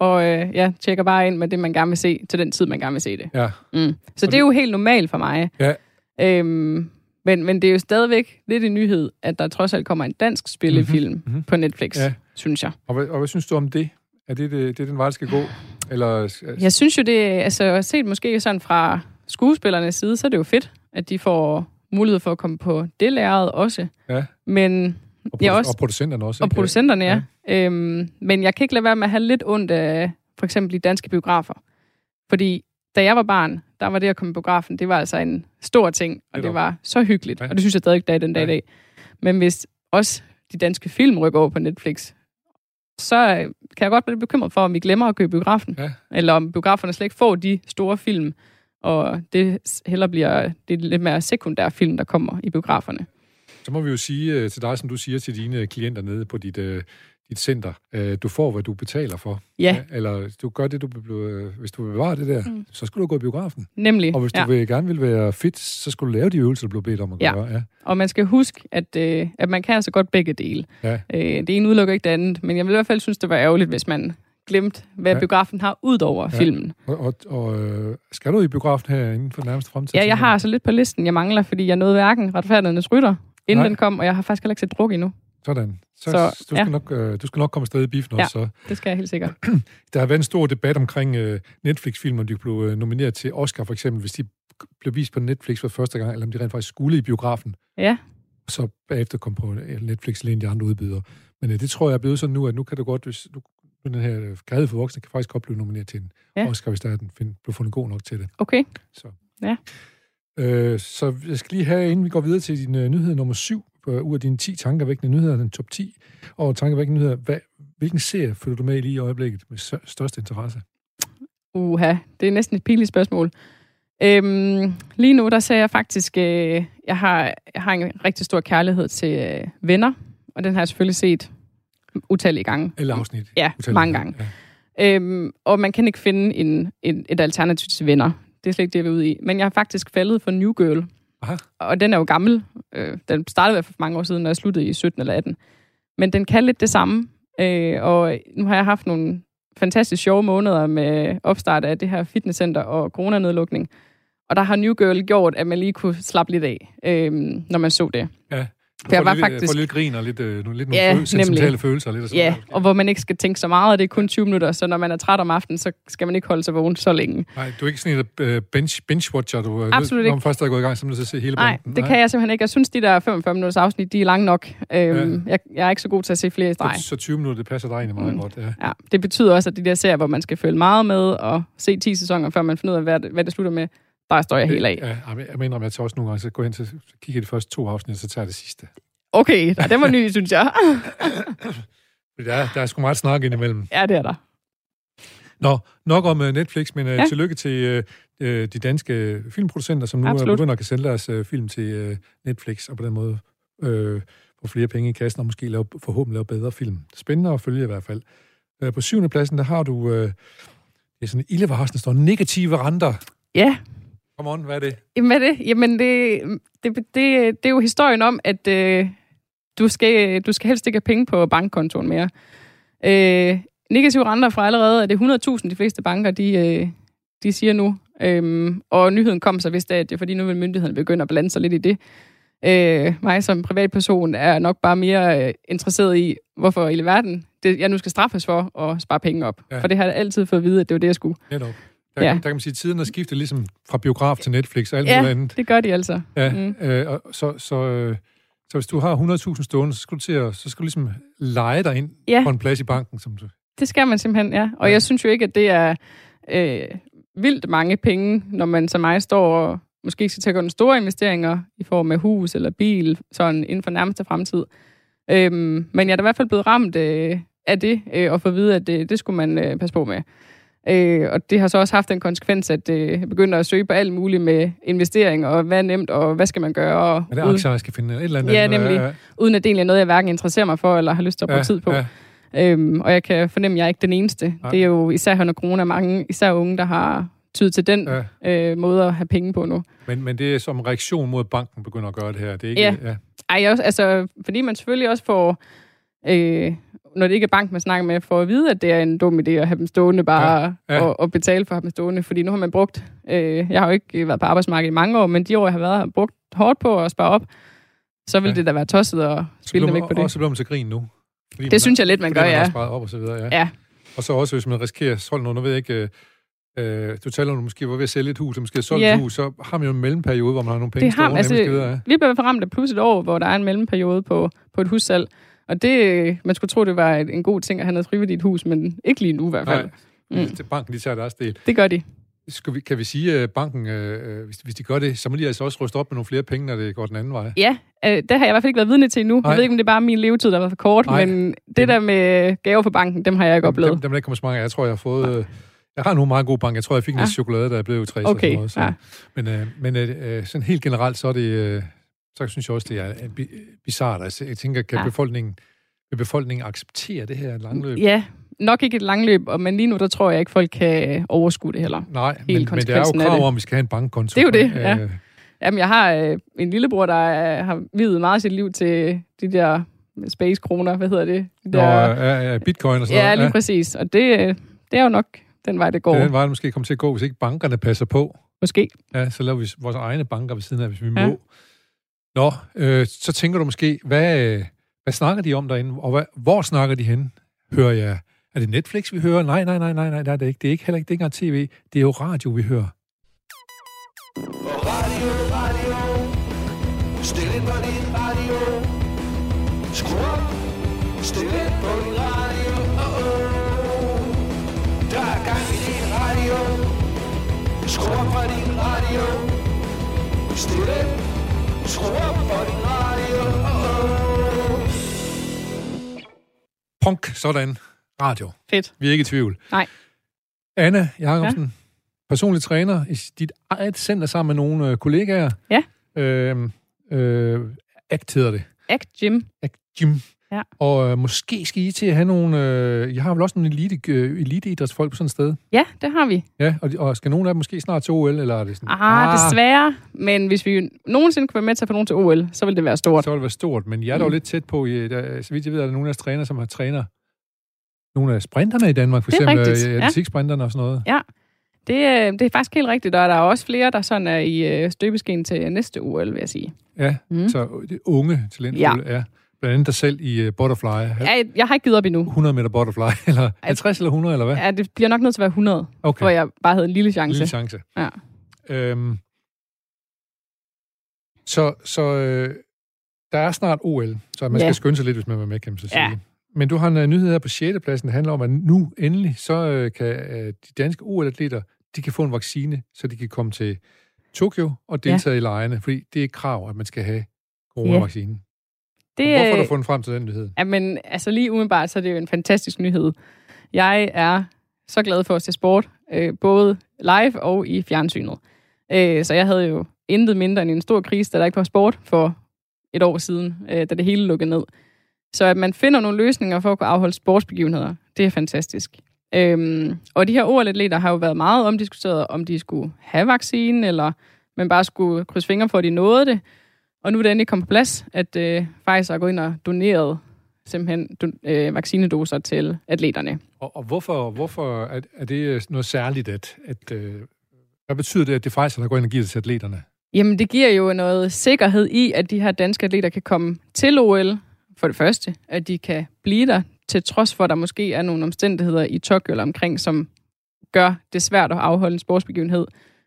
Og øh, ja, tjekker bare ind med det, man gerne vil se, til den tid, man gerne vil se det. Ja, Mm. Så det er jo helt normalt for mig. Ja. Øhm, men, men det er jo stadigvæk lidt en nyhed, at der trods alt kommer en dansk spillefilm mm-hmm. mhm. på Netflix, Ja. synes jeg. og hvad, og hvad synes du om det? Er det, det, det den vej, det skal gå? Eller, Jeg synes jo, det altså set måske sådan fra skuespillernes side, så er det jo fedt, at de får mulighed for at komme på det lærred også. Ja. Men, og, ja, produ- også- og producenterne også. og ikke? producenterne, ja. ja. Øhm, men jeg kan ikke lade være med at have lidt ondt af for eksempel de danske biografer. Fordi da jeg var barn, der var det at komme i biografen, det var altså en stor ting, og det var så hyggeligt. Ja. Og det synes jeg stadig, er den dag i Ja. dag. Men hvis også de danske film rykker over på Netflix, så øh, kan jeg godt blive bekymret for, om vi glemmer at købe biografen. Ja. Eller om biograferne slet ikke får de store film, og det heller bliver det lidt mere sekundære film, der kommer i biograferne. Så må vi jo sige øh, til dig, som du siger til dine klienter nede på dit, øh, dit center, øh, du får, hvad du betaler for. Ja, Eller du gør det, du blev, øh, hvis du vil bevare det der, Mm. så skal du gå i biografen. nemlig. Og hvis du ja. vil, gerne vil være fit, så skal du lave de øvelser, du blev bedt om at Ja. gøre. Ja. Og man skal huske, at, øh, at man kan altså godt begge dele. Ja. Øh, det ene udelukker ikke det andet, men jeg vil i hvert fald synes, det var ærgerligt, hvis man glemte, hvad Ja. biografen har ud over ja. filmen. Og, og, og øh, skal du i biografen her inden for den nærmeste fremtid? Ja, jeg har altså lidt på listen, jeg mangler, fordi jeg nåede hverken retfærdighedernes rytter, inden Nej. Den kom, og jeg har faktisk heller ikke set druk endnu. Sådan. Så, Så, du, skal ja. nok, øh, du skal nok komme afsted i biffen Ja. også. Så. Det skal jeg helt sikkert. Der har været en stor debat omkring øh, Netflix-film, om de blev øh, nomineret til Oscar for eksempel, hvis de blev vist på Netflix for første gang, eller om de rent faktisk skulle i biografen. Ja. Og så bagefter kom på øh, Netflix eller en af de andre udbydere. Men øh, det tror jeg er blevet sådan nu, at nu kan du godt, hvis du, den her øh, gade for voksne, kan faktisk godt blive nomineret til en Ja. Oscar, hvis der er den find, blev fundet god nok til det. Okay. Så. Ja. Øh, så jeg skal lige have, inden vi går videre til din øh, nyhed nummer 7, øh, ud af dine 10 tankevækkende nyheder, den top 10 over tankevækkende nyheder, hvad, hvilken serie følger du med i lige i øjeblikket med stør- største interesse? Uha, det er næsten et pinligt spørgsmål. Øhm, lige nu, der ser jeg faktisk, øh, jeg, har, jeg har en rigtig stor kærlighed til øh, Venner, og den har jeg selvfølgelig set utallige gange. Eller afsnit? Ja, Utallige mange gange. Ja. Øhm, og man kan ikke finde en, en, et alternativ til venner. Det er slet ikke det, vi er ude i. Men jeg har faktisk faldet for New Girl. Aha. Og den er jo gammel. Øh, den startede i hvert fald for mange år siden, og jeg sluttede i 17 eller 18. Men den kan lidt det samme. Øh, og nu har jeg haft nogle fantastisk sjove måneder med opstart af det her fitnesscenter og coronanedlukning. Og der har New Girl gjort, at man lige kunne slappe lidt af, øh, når man så det. Ja. For jeg var lidt, faktisk- Får lidt grin og lidt, øh, nogle, lidt nogle Ja, følelser, sentimentale nemlig. følelser. Lidt og sådan Ja, noget. og hvor man ikke skal tænke så meget, og det er kun 20 minutter, så når man er træt om aftenen, så skal man ikke holde sig vågen så længe. Nej, du er ikke sådan en uh, bench, binge-watcher, du øh, Absolut når man ikke. først er gået i gang, så man til at se hele Nej, banden. det kan jeg simpelthen ikke. Jeg synes, de der 45 minutters afsnit, de er lange nok. Øhm, jeg, jeg er ikke så god til at se flere i streg. Så, så 20 minutter, det passer dig egentlig meget Mm. godt. Ja. Ja, det betyder også, at de der serier, hvor man skal følge meget med og se 10 sæsoner, før man finder ud af, hvad hvad det slutter med, der står jeg helt af. Ja, jeg jeg mener, at jeg tager også nogle gange, så går hen til, så kigger de første to afsnit, så tager jeg det sidste. Okay, nej, det var ny, synes jeg. Der er, der er sgu meget snak indimellem. ja, det er der. Nå, nok om uh, Netflix, men uh, Ja. tillykke til uh, de danske filmproducenter, som nu er Absolut. begynder at kan sælge deres uh, film til uh, Netflix, og på den måde uh, få flere penge i kassen, og måske lave, forhåbentlig lave bedre film. Spændende at følge i hvert fald. Uh, på syvende pladsen, der har du, uh, det er sådan en ildevarslende, står negative renter. Ja, Come on, hvad er det? Jamen, hvad er det? Jamen, det, det, det, det er jo historien om, at øh, du, skal, du skal helst ikke have penge på bankkontoen mere. Øh, negative renter fra allerede, er det 100.000, de fleste banker, de, øh, de siger nu. Øhm, og nyheden kom så vist af, at det er fordi, nu vil myndighederne begynde at blande sig lidt i det. Øh, mig som privatperson er nok bare mere øh, interesseret i, hvorfor i verden det, jeg nu skal straffes for at spare penge op. Ja. Ja. For det har jeg altid fået at vide, at det var det, jeg skulle. Netop. Der, Ja. der kan man sige, at tiden er skiftet ligesom fra biograf til Netflix og alt Ja. muligt andet. Det gør de altså. Ja, Mm. øh, og så, så, øh, så hvis du har 100.000 stående, så skal du til at, så skal du ligesom lege dig ind Ja. på en plads i banken. Som du, Det skal man simpelthen, ja. Og Ja. ja. jeg synes jo ikke, at det er øh, vildt mange penge, når man som mig står og måske skal tage nogle store investeringer i form af hus eller bil, sådan inden for nærmeste fremtid. Øhm, men jeg er da i hvert fald blevet ramt øh, af det, øh, og få at vide, at det, det skulle man øh, passe på med. Øh, og det har så også haft den konsekvens, at øh, jeg begynder at søge på alt muligt med investeringer, og hvad er nemt, og hvad skal man gøre, og er det uden, aktier, jeg skal finde et eller andet? Ja, nemlig. Ja, uden at det egentlig er noget, jeg hverken interesserer mig for, eller har lyst til at bruge ja, tid på. Ja, Øhm, og jeg kan fornemme, at jeg er ikke den eneste. Nej. Det er jo især her under corona mange, især unge, der har tyde til den Ja. øh, måde at have penge på nu. Men, men det er som reaktion mod, at banken begynder at gøre det her. Det er ikke, Ja. ja. Ej, også, altså, fordi man selvfølgelig også får, øh, når det ikke er bank, man snakker med, får at vide, at det er en dum idé at have dem stående bare Ja, ja. Og, og betale for at have dem stående. Fordi nu har man brugt, øh, jeg har jo ikke været på arbejdsmarkedet i mange år, men de år, jeg har været, har brugt hårdt på at spare op. Så vil Ja. det da være tosset at spille bliver dem man, væk på det. og så bliver man til grin nu. Fordi Det synes jeg lidt, man gør, man ja. op og så videre, ja. Ja. Og så også, hvis man risikerer at solge noget, nu ved jeg ikke, øh, øh, du taler om, du måske var ved at sælge et hus, og måske har solgt Ja. et hus, så har man jo en mellemperiode, hvor man har nogle penge Det har stående, altså, videre, ja. Vi blev ramt af plus et år, hvor der er en mellemperiode på, på et hussalg. Og det, øh, man skulle tro, det var en god ting at have noget frivilligt hus, men ikke lige nu i hvert fald. Nej, Mm. banken, de tager deres del. Det gør de. Skal vi, kan vi sige, at banken, øh, hvis, hvis de gør det, så må de altså også ryste op med nogle flere penge, når det går den anden vej. Ja, øh, det har jeg i hvert fald ikke været vidne til endnu. Nej. Jeg ved ikke, om det er bare min levetid, der været for kort, Nej. men det der med gaver for banken, dem har jeg ikke Dem, oplevet. dem, dem er der ikke kommet så mange af. Jeg tror, jeg har fået... Øh, jeg har nogle meget gode banker. Jeg tror, jeg fik en ja. chokolade, da jeg blev 60 Okay, og noget. Så. ja. Men, øh, men øh, sådan helt generelt, så er det... Øh, så synes jeg også, det er øh, bi- bizarrt. Altså, jeg tænker, kan Ja. ja. befolkningen, vil befolkningen acceptere det her langløb? Ja, nok ikke et langløb, og- men lige nu, der tror jeg ikke, folk kan overskue det heller. Nej, men, men det er jo krav om, vi skal have en bankkonto. Det er jo det, ja. Øh, Jamen, jeg har øh, en lillebror, der er, har videt meget af sit liv til de der space-kroner, hvad hedder det? De Nå, der, ja, ja, bitcoin og sådan ja, noget. lige præcis. Og det, øh, det er jo nok den vej, det går. Det er den vej, det måske kommer til at gå, hvis ikke bankerne passer på. Måske. Ja, så laver vi vores egne banker ved siden af, hvis vi Ja. må. Nå, øh, så tænker du måske, hvad, øh, hvad snakker de om derinde, og hvad, hvor snakker de hen? Hører jeg, er det Netflix, vi hører? Nej, nej, nej, nej, nej, det er det ikke. Det er ikke heller ikke, det er ikke engang tv. Det er jo radio, vi hører. Radio, radio. Stil ind på din radio. Skru op. Stil ind på din radio. Oh, oh. Der er gang i din radio. Skru op for din radio. Stil ind. Skru op for din radio. Punk, sådan. Radio. Fedt. Vi er ikke i tvivl. Nej. Anna Jacobsen, ja. personlig træner i dit eget center sammen med nogle øh, kollegaer. Ja. Øh, øh, ACT hedder det. Act Gym. ACT Gym. Ja. Og øh, måske skal I til at have nogle... Øh, jeg har vel også nogle elite, øh, eliteidrætsfolk på sådan et sted. Ja, det har vi. Ja, og, og skal nogen af dem måske snart til OL, eller er det sådan... Ah, desværre. Men hvis vi nogensinde kunne være med til at få nogen til OL, så vil det være stort. Så vil det være stort, men jeg er dog Mm. lidt tæt på, i, der, så vidt jeg ved, er der nogle af jeres træner, som har træner nogle af sprinterne i Danmark, for eksempel rigtigt, øh, ja. og sådan noget. Det, øh, det er faktisk helt rigtigt, og der er også flere, der sådan er i øh, støbeskeen til næste OL, vil jeg sige. Ja, Mm. så det unge talentfulde ja. er blandt andet dig selv i uh, butterfly. Jeg, jeg har ikke givet op endnu. 100 meter butterfly, eller 50 eller 100, eller hvad? Ja, det bliver nok nødt til at være 100, Okay, hvor jeg bare havde en lille chance. lille chance. Ja. Øhm, så så øh, der er snart OL, så man Ja. skal skynde sig lidt, hvis man vil med, kan man så sige. Ja. Men du har en uh, nyhed her på 6. pladsen, der handler om, at nu endelig, så øh, kan øh, de danske OL-atleter, de kan få en vaccine, så de kan komme til Tokyo og deltage ja. i lejene, fordi det er et krav, at man skal have coronavaccinen. Det, Hvorfor har øh, du fundet frem til den nyhed? Jamen, altså lige umiddelbart, så er det jo en fantastisk nyhed. Jeg er så glad for at se sport, øh, både live og i fjernsynet. Øh, så jeg havde jo intet mindre end en stor krise, da der ikke var sport for et år siden, øh, da det hele lukkede ned. Så at man finder nogle løsninger for at kunne afholde sportsbegivenheder, det er fantastisk. Øhm, og de her OL-atleter har jo været meget omdiskuteret, om de skulle have vaccinen, eller man bare skulle krydse fingre for, at de nåede det. Og nu er det endelig kommet på plads, at øh, Pfizer er gået ind og doneret simpelthen do, øh, vaccinedoser til atleterne. Og, og hvorfor, hvorfor er, er det noget særligt, at, at øh, hvad betyder det, at det faktisk er, der går ind og giver det til atleterne? Jamen, det giver jo noget sikkerhed i, at de her danske atleter kan komme til OL, for det første, at de kan blive der, til trods for, at der måske er nogle omstændigheder i Tokyo eller omkring, som gør det svært at afholde en sportsbegivenhed.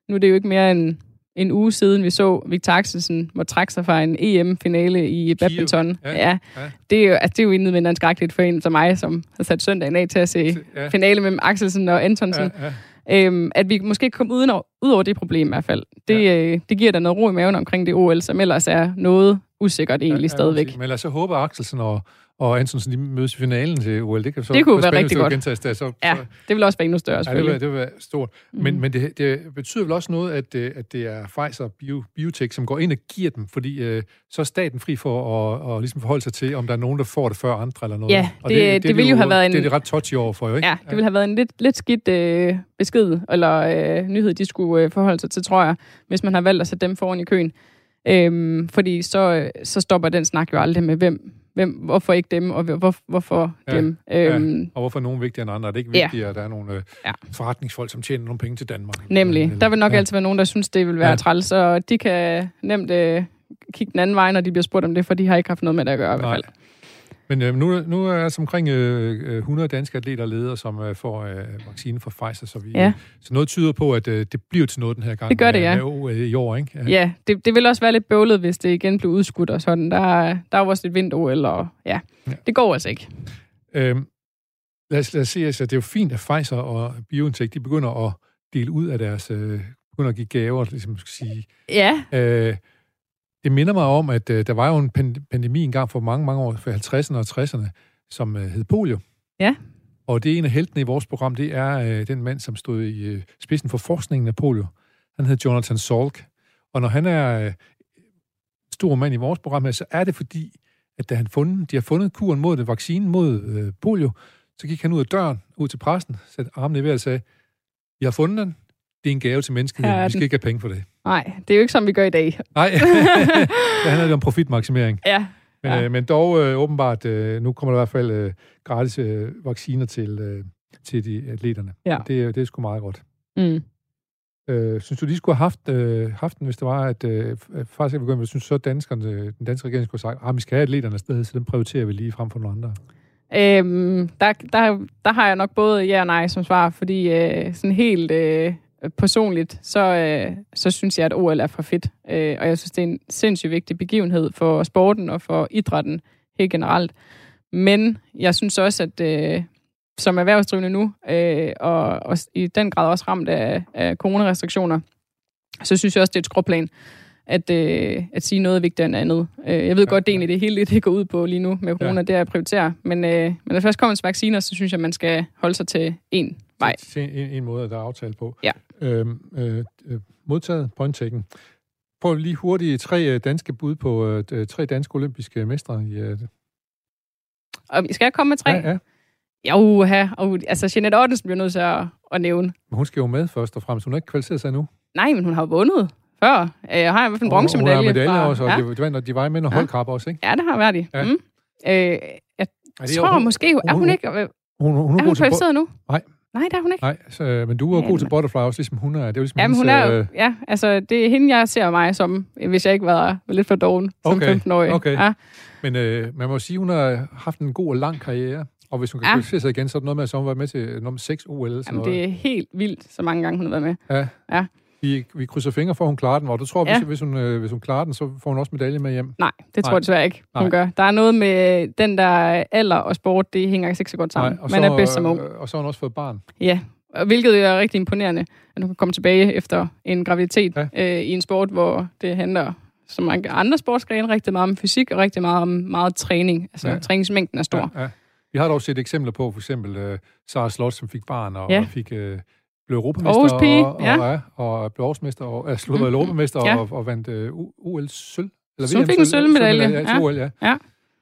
Nu er det jo ikke mere end en uge siden, vi så Victor Axelsen må trække sig fra en EM-finale i badminton. Ja, ja. ja. Det er jo, altså, det er jo end skrækkeligt for en som mig, som har sat søndagen af til at se Ja. finale mellem Axelsen og Antonsen. Ja, ja. Øhm, at vi måske kan komme uden over, ud over det problem i hvert fald. Det, ja. øh, det giver da noget ro i maven omkring det OL, som ellers er noget usikkert egentlig Ja, ja, stadigvæk. Men lad os så håbe, at Axelsen og, og Antonsen de mødes i finalen til OL. Det, kan så Det kunne være rigtig det godt. Gentages der, så, Ja, så, det vil også være endnu større, Ja, det vil, det vil være stort. Men, men det, det betyder vel også noget, at, øh, at det er Pfizer Bio, Biotech, som går ind og giver dem, fordi øh, så er staten fri for at, at ligesom forholde sig til, om der er nogen, der får det før andre eller noget. Ja, Og det- er det de ville jo have været en- Det er det ret touchy over for, jo ikke? Ja, det ville have været en lidt, lidt skidt øh, besked, eller øh, nyhed, de skulle øh, forholde sig til, tror jeg, hvis man har valgt at sætte dem foran i køen. Øhm, fordi så, så stopper den snak jo aldrig med, hvem, hvem hvorfor ikke dem, og hvor, hvorfor Ja, dem. Ja. Øhm, Og hvorfor er nogen vigtigere end andre? Er det ikke Ja. vigtigt, at der er nogle øh, Ja. forretningsfolk, som tjener nogle penge til Danmark? Nemlig. Eller- Der vil nok ja. altid være nogen, der synes, det vil være Ja. ja. træls, og de kan nemt øh, kigge den anden vej, når de bliver spurgt om det, for de har ikke haft noget med det at gøre i hvert Nej. fald. Men øh, nu, nu er altså omkring øh, øh, 100 danske atleter og ledere, som øh, får øh, vaccine fra Pfizer, så, vi, Ja. så noget tyder på, at øh, det bliver til noget den her gang. Det gør det, ja. Med OL i år, ikke? Ja, det, det vil også være lidt bøvlet, hvis det igen blev udskudt og sådan. Der, er- der er jo også et vinter og ja, Ja. det går altså ikke. Øhm, lad, os, lad os se, altså, det er jo fint, at Pfizer og BioNTech, de begynder at dele ud af deres, øh, begynder at give gaver, ligesom skal sige. Ja, Øh, det minder mig om, at øh, der var jo en pan- pandemi engang for mange, mange år, for 50'erne og 60'erne, som øh, hed polio. Ja. Og det er en af heltene i vores program, det er øh, den mand, som stod i øh, spidsen for forskningen af polio. Han hedder Jonathan Salk. Og når han er øh, stor mand i vores program her, så er det fordi, at da han fundet, de har fundet kuren mod det, vaccinen mod øh, polio, så gik han ud af døren, ud til præsten, satte armene i vejret og sagde, vi har fundet den, det er en gave til menneskeheden, vi skal den." ikke have penge for det. Nej, det er jo ikke som vi gør i dag. Nej, det handler lidt om profitmaksimering. Ja, Men, Ja. øh, men dog øh, åbenbart, øh, nu kommer der i hvert fald øh, gratis øh, vacciner til, øh, til de atleterne. Ja. Det, er- det er sgu meget godt. mm. Øh, synes du, de skulle have haft, øh, haft den, hvis det var, at øh, f- faktisk begyndt, jeg synes så danskerne, øh, den danske regering skulle have sagt, at vi skal have atleterne afsted, så den prioriterer vi lige frem for nogle andre. Øhm, der, der, der har jeg nok både ja og nej som svar, fordi øh, sådan helt øh, personligt, så, øh, så synes jeg, at OL er for fedt. Øh, og jeg synes, det er en sindssygt vigtig begivenhed for sporten og for idrætten helt generelt. Men jeg synes også, at øh, som erhvervsdrivende nu, øh, og, og i den grad også ramt af, af coronarestriktioner, så synes jeg også, det er et skråplan at, øh, at sige noget er vigtigere end andet. Øh, jeg ved Ja, godt, det er egentlig det hele, det går ud på lige nu med corona, Ja. det er at prioritere. Men, øh, men når først kommer til vacciner, så synes jeg, man skal holde sig til én vej. Er en, en måde, der er aftalt på. Ja. Øhm, øh, øh, modtaget, point taken. Prøv lige hurtigt tre øh, danske bud på øh, d- tre danske olympiske mestre. I, øh, Og skal jeg komme med tre? ja, ja. Ja, uha. Og, altså, Jeanette Ottensen bliver nødt til at, at nævne. Men hun skal jo med først og fremmest. Hun har ikke kvalificeret sig endnu. Nej, men hun har vundet før. Øh, Jeg har i hvert fald en bronzemedalje. Hun har medaljer også, og ja. det, det var, når de var med en Ja. holdkrab også, ikke? ja, det har været i. Ja. Mm. Øh, jeg Er det tror hun, måske... Er hun hun- ikke... Hun, hun, hun, hun er bo- kvalificeret nu? Nej. Nej, det er hun ikke. Nej, så, men du er Ja, god til butterfly også, ligesom hun er. Det er jo ligesom Ja, men hun hendes, er jo, øh, ja, altså det er hende, jeg ser mig som, hvis jeg ikke var lidt for doven som Okay, 15-årig. okay. Ja, Men øh, man må sige, hun har haft en god og lang karriere. Og hvis hun kan Ja. kvalificere sig igen, så er det noget med, at hun været med til nummer 6 OL. Sådan Jamen, det er helt vildt, så mange gange hun har været med. noget. Ja. Ja. Vi, vi krydser fingre for, at hun klarer den. Og du tror, Ja. hvis, hvis, hun, øh, hvis hun klarer den, så får hun også medalje med hjem. Nej, det tror Nej. jeg desværre ikke, hun Nej. gør. Der er noget med den der alder og sport, det hænger ikke så godt sammen. og Man er bedst som ung. øh, Og så har hun også fået barn. Ja, og hvilket er rigtig imponerende, at du kan komme tilbage efter en graviditet Ja. øh, i en sport, hvor det handler som mange andre sportsgrene rigtig meget om fysik og rigtig meget om meget træning. Altså ja. træningsmængden er stor. Ja, ja. Vi har dog set eksempler på, for eksempel øh, Sara Slot, som fik barn og, Ja. og fik... Øh, blev europamester Aarhus pige, og, og, ja. ja, og blev årsmester og øh, sluttede Mhm. europamester Ja. og, og vandt øh, OL sølv. Eller Så fik en sølvmedalje, Ja, ja. OL, ja. Ja.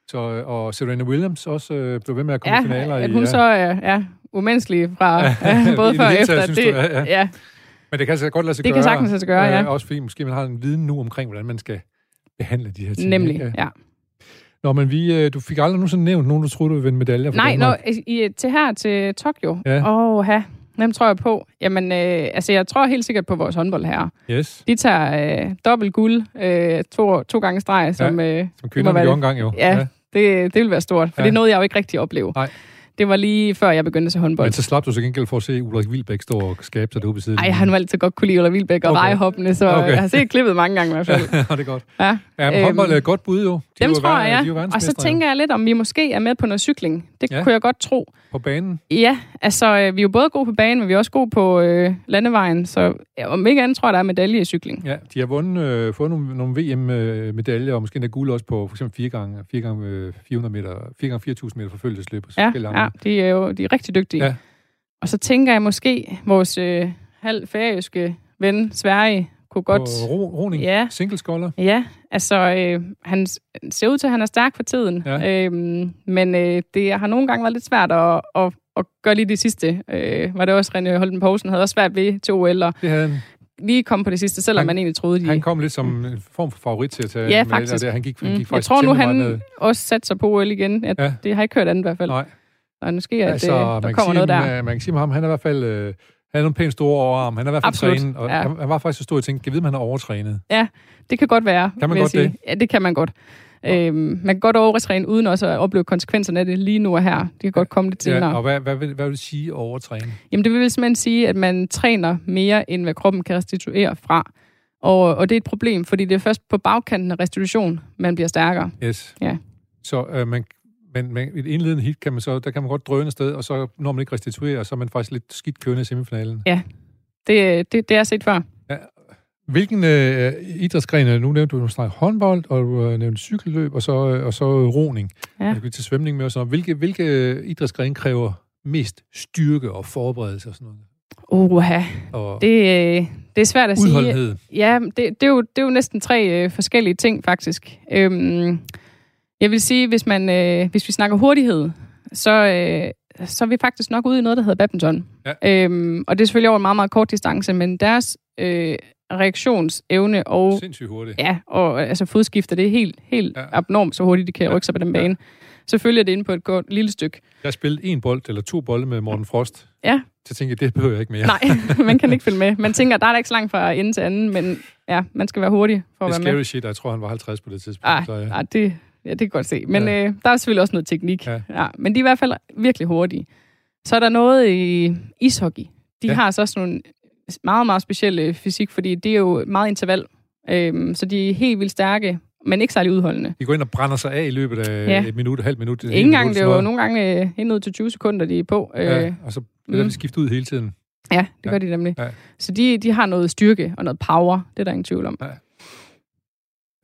Så, øh, og Serena Williams også øh, blev ved med at komme Ja, i finaler. at i, hun ja. så er ja, umenneskelig fra Ja, ja, i både det før og taget, efter. synes Det, du, ja, ja. ja. Men det kan altså godt lade sig Det gøre. kan sagtens lade sig gøre, ja. Øh, også fordi måske man har en viden nu omkring, hvordan man skal behandle de her ting. Nemlig, ikke? ja. Nå, men vi, øh, du fik aldrig nogensinde nævnt nogen, du troede, du ville vinde medaljer Nej, når, i, til her til Tokyo. Ja. Åh, oh, ha. Hvem tror jeg på? Jamen, øh, altså, jeg tror helt sikkert på vores håndbold her. Yes, De tager øh, dobbelt guld øh, to, to gange streg, som... Ja. Øh, som kvinderne gjorde engang jo. ja, det, det vil være stort. For Ja. ja. det nåede jeg jo ikke rigtig at opleve. Nej. Det var lige før, jeg begyndte til håndbold. Men så slap du så gengæld for at se Ulrik Vilbæk stå og skabe sig derude ved siden. Ej, jeg har nu altid godt kunne lide Ulla Vilbæk og Okay. vejhoppende, så Okay. okay. jeg har set klippet mange gange i hvert fald. ja, det er godt. Ja. Ja, men Øhm. håndbold er et godt bud jo. Dem tror jeg, ja. Og så tænker jeg lidt, om vi måske er med på noget cykling. Det Ja. kunne jeg godt tro. På banen. Ja, altså, øh, vi er jo både gode på banen, men vi er også gode på øh, landevejen. Så ja, om ikke andet tror jeg, der er medalje i cykling. Ja, de har vundet, øh, fået nogle, nogle VM-medaljer, og måske endda guld også på for eksempel 4 gange, 4 gange øh, 400 meter, 4 gange 4.000 meter forfølgelsesløb. Ja, ja, de er jo de er rigtig dygtige. Ja. Og så tænker jeg måske, vores øh, halv færøske ven Sverige kunne godt... Og ro, roning, Ja. singleskolder. Ja, altså, øh, han ser ud til, at han er stærk for tiden. Ja. Øhm, men øh, det har nogle gange været lidt svært at, at, at gøre lige det sidste. Øh, var det også René Holden Poulsen havde også svært ved til OL og Det havde han. lige komme på det sidste, selvom Han- man egentlig troede, de... Han kom lidt som en form for favorit til at tage Ja, faktisk. Der. Han gik, han Mm. gik Jeg faktisk tror nu, han ned. også satte sig på OL igen. Jeg, Ja. Det har jeg ikke hørt andet i hvert fald. Nej, Og måske, at altså, øh, man, der kommer sige, noget der. Man, man kan sige med ham, han er i hvert fald... Øh, han er nogle pænt store overarm. Han er i hvert fald Absolut, trænet, og ja. han, han, var faktisk så stor, at jeg tænkte, kan jeg vide, om han er overtrænet? Det kan godt være. Kan man godt sige. det? Ja, det kan man godt. Øhm, man kan godt overtræne, uden også at opleve konsekvenserne af det lige nu og her. Det kan godt komme lidt senere. Ja, og hvad, hvad, vil, hvad vil det sige overtræne? Jamen, det vil simpelthen sige, at man træner mere, end hvad kroppen kan restituere fra. Og, og det er et problem, fordi det er først på bagkanten af restitution, man bliver stærkere. Yes. Ja. Så øh, man, men, men et indledende hit, kan man så, der kan man godt drøne afsted, og så når man ikke restituerer, så er man faktisk lidt skidt kørende i semifinalen. Det, det, det er set før. Hvilken øh, idrætsgren, er det? nu nævnte du, du håndbold, og du øh, nævnte cykelløb, og så, øh, og så øh, roning. Ja. Skal til svømning med og sådan. Hvilke, hvilke øh, idrætsgren kræver mest styrke og forberedelse og sådan noget? Og det, øh, det er svært at sige. udholdenhed. Ja, det, det, er jo, det er jo næsten tre øh, forskellige ting, faktisk. Øhm, jeg vil sige, hvis, man, øh, hvis vi snakker hurtighed, så, øh, så er vi faktisk nok ude i noget, der hedder badminton. Ja. Øhm, og det er selvfølgelig over en meget, meget kort distance, men deres øh, reaktionsevne og, Sindssygt hurtigt. ja, og altså fodskifter, det er helt, helt Ja. ja. abnormt, så hurtigt de kan Ja. rykke sig på den Ja. bane. Selvfølgelig er det inde på et godt lille stykke. Jeg har spillet en bold, eller to bolde med Morten Frost. Ja. Så tænkte jeg, det behøver jeg ikke mere. Nej, man kan ikke følge med. Man tænker, der er da ikke så langt fra ende til anden, men ja, man skal være hurtig for det at er være med. scary shit, og jeg tror, han var 50 på det tidspunkt. Ej, så, ja. ej det, ja, det kan jeg godt se. Men Ja. ja. øh, der er selvfølgelig også noget teknik. Ja. Ja. Ja, men de er i hvert fald virkelig hurtige. Så er der noget i ishockey. De Ja. ja. har så også nogle meget, meget specielle fysik, fordi det er jo meget interval. Øhm, så de er helt vildt stærke, men ikke særlig udholdende. De går ind og brænder sig af i løbet af Ja. et minut, et halvt minut. Ingen minut, gang, det er jo nogle gange øh, ud til 20 sekunder, de er på. Øh, Ja, og så bliver mm. det skiftet ud hele tiden. ja, det Ja. gør de nemlig. Ja. Så de, de har noget styrke og noget power, det er der ingen tvivl om.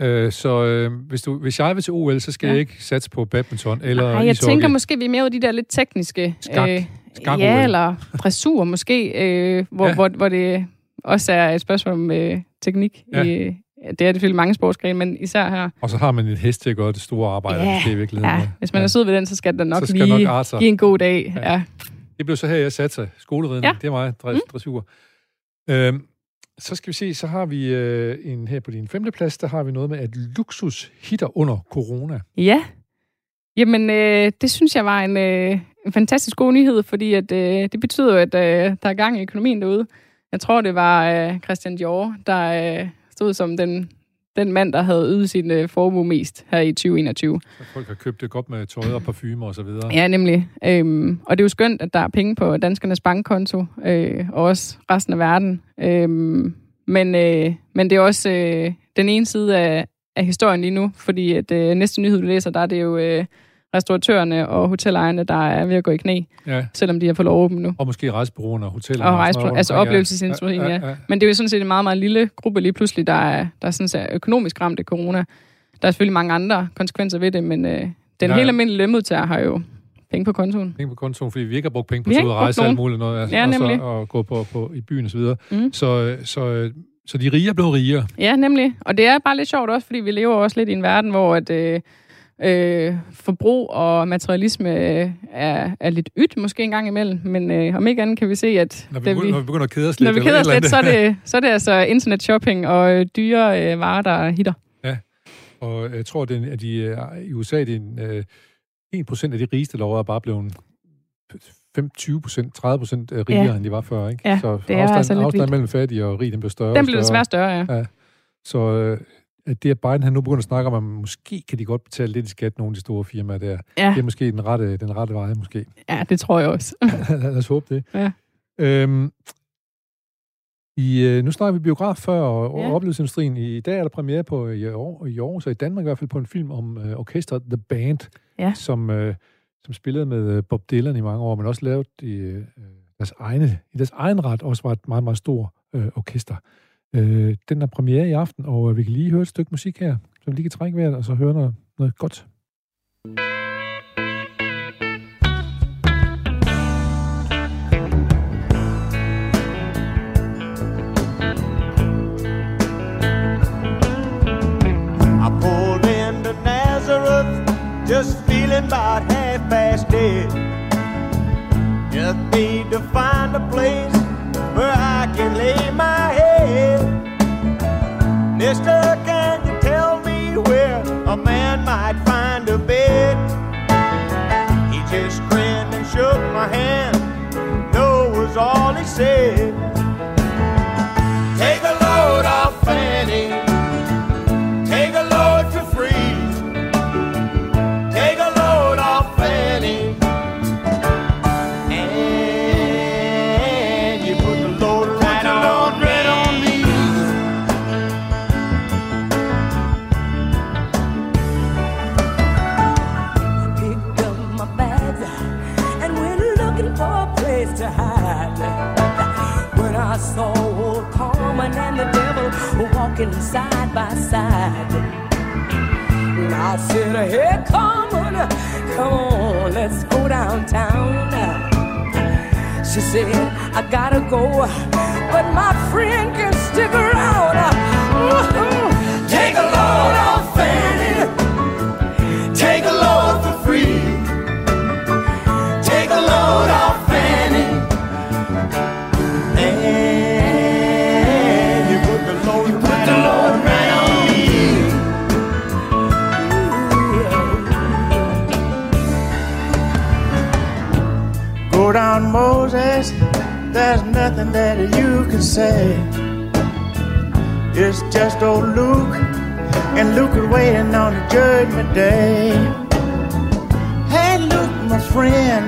Øh, så øh, hvis, du, hvis jeg vil til OL, så skal Ja. jeg ikke satse på badminton eller Ej, jeg ishockey. tænker måske, vi er mere ude i de der lidt tekniske... Skak. Skak-OL. ja, eller dressur måske, øh, hvor, Ja. ja. hvor, hvor det også er et spørgsmål om øh, teknik. Ja. Ja. I, ja, det er det selvfølgelig mange sportsgrene, men især her. Og så har man en hest til at gøre det store arbejde, Ja, måske i virkeligheden. Ja, hvis man er sød ved den, så skal den nok Så skal lige nok give en god dag. Ja. Ja. Det blev så her, jeg satte sig. Skoleridning, Ja. det er mig, dres, mm. dressur. Øhm, så skal vi se, så har vi øh, en her på din femte plads, der har vi noget med, at luksus hitter under corona. ja. Jamen, øh, det synes jeg var en, øh, en fantastisk god nyhed, fordi at, øh, det betyder jo, at øh, der er gang i økonomien derude. Jeg tror, det var øh, Christian Dior, der øh, stod som den, den mand, der havde ydet sin øh, formue mest her i 2021. Så folk har købt det godt med tøj og parfumer og så videre. Ja, nemlig. Øhm, og det er jo skønt, at der er penge på danskernes bankkonto, øh, og også resten af verden. Øhm, men, øh, men det er også øh, den ene side af, af historien lige nu, fordi at øh, næste nyhed, du læser, der er det jo øh, restauratørerne og hotelejerne, der er ved at gå i knæ, Ja. selvom de har fået lov åbent nu. Og måske rejsebureauerne og hotellerne. Og rundt altså omkring, ja. oplevelsesindustrien, ja. ja, ja. Men det er jo sådan set en meget, meget lille gruppe lige pludselig, der er, der er sådan set økonomisk ramt af corona. Der er selvfølgelig mange andre konsekvenser ved det, men øh, den Ja. ja. helt almindelige lønmodtager har jo penge på kontoen. Penge på kontoen, fordi vi ikke har brugt penge på at og rejse og alt muligt noget. Altså, Ja, og, så, nemlig. og gå på, på, i byen og så videre. Mm. Så, så, så de rige er blevet rigere. Ja, nemlig. Og det er bare lidt sjovt også, fordi vi lever også lidt i en verden, hvor at, øh, øh, forbrug og materialisme øh, er, er lidt ydt måske en gang imellem. Men øh, om ikke andet kan vi se, at Når vi, begynder, når vi begynder at kede os lidt. når vi keder os lidt, så er, det, så er det altså internet-shopping og øh, dyre øh, varer, der hitter. Og jeg tror, det er, at de, øh, i USA det er en, øh, 1% af de rigeste lov er bare blevet 5, 20 procent, 30 procent rigere, Ja. end de var før. Ikke? Ja, så det er afstand, altså lidt afstand vildt. mellem fattige og rig, den bliver større Den større. desværre større, ja. Så øh, at det, at Biden han nu begynder at snakke om, at måske kan de godt betale lidt i skat, nogle af de store firmaer der. Ja, Det er måske den rette, den rette vej, måske. ja det tror jeg også. Lad os håbe det. Ja. Øhm, I, øh, nu snakker vi biograf før, og, Ja. oplevelsesindustrien. I dag er der premiere på i år, i år, så i Danmark i hvert fald på en film om øh, orkestret The Band, Ja. som, øh, som spillede med øh, Bob Dylan i mange år, men også lavet i, øh, deres, egne, i deres egen ret, også var et meget, meget stort øh, orkester. Øh, den er premiere i aften, og øh, vi kan lige høre et stykke musik her, så vi lige kan trække vejret, og så høre noget, noget godt. I pulled into Nazareth, just feeling about half past dead. Just need to find a place Mr. Cat. Walking side by side, and I said, Hey, Carmen, come on, let's go downtown. She said, I gotta go, but my friend can stick around. Mm-hmm. Nothing that you can say. It's just old Luke, and Luke is waiting on the judgment day. Hey, Luke, my friend,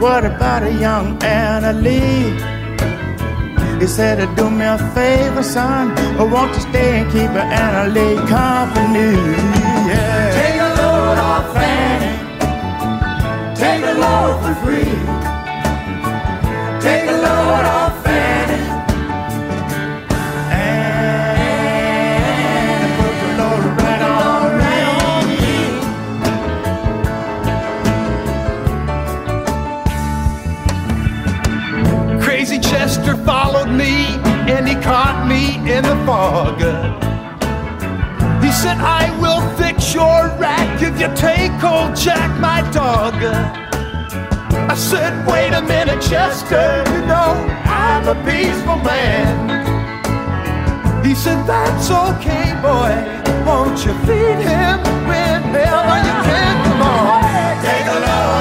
what about a young Anna Lee? He said, Do me a favor, son, I want to stay and keep Anna Lee company. Yeah. Take a load off Fanny. Take a load for free. Take a load in the fog. He said, I will fix your rack if you take old Jack, my dog. I said, wait a minute, Chester, you know I'm a peaceful man. He said, that's okay, boy. Won't you feed him whenever you can? Come on. Take a load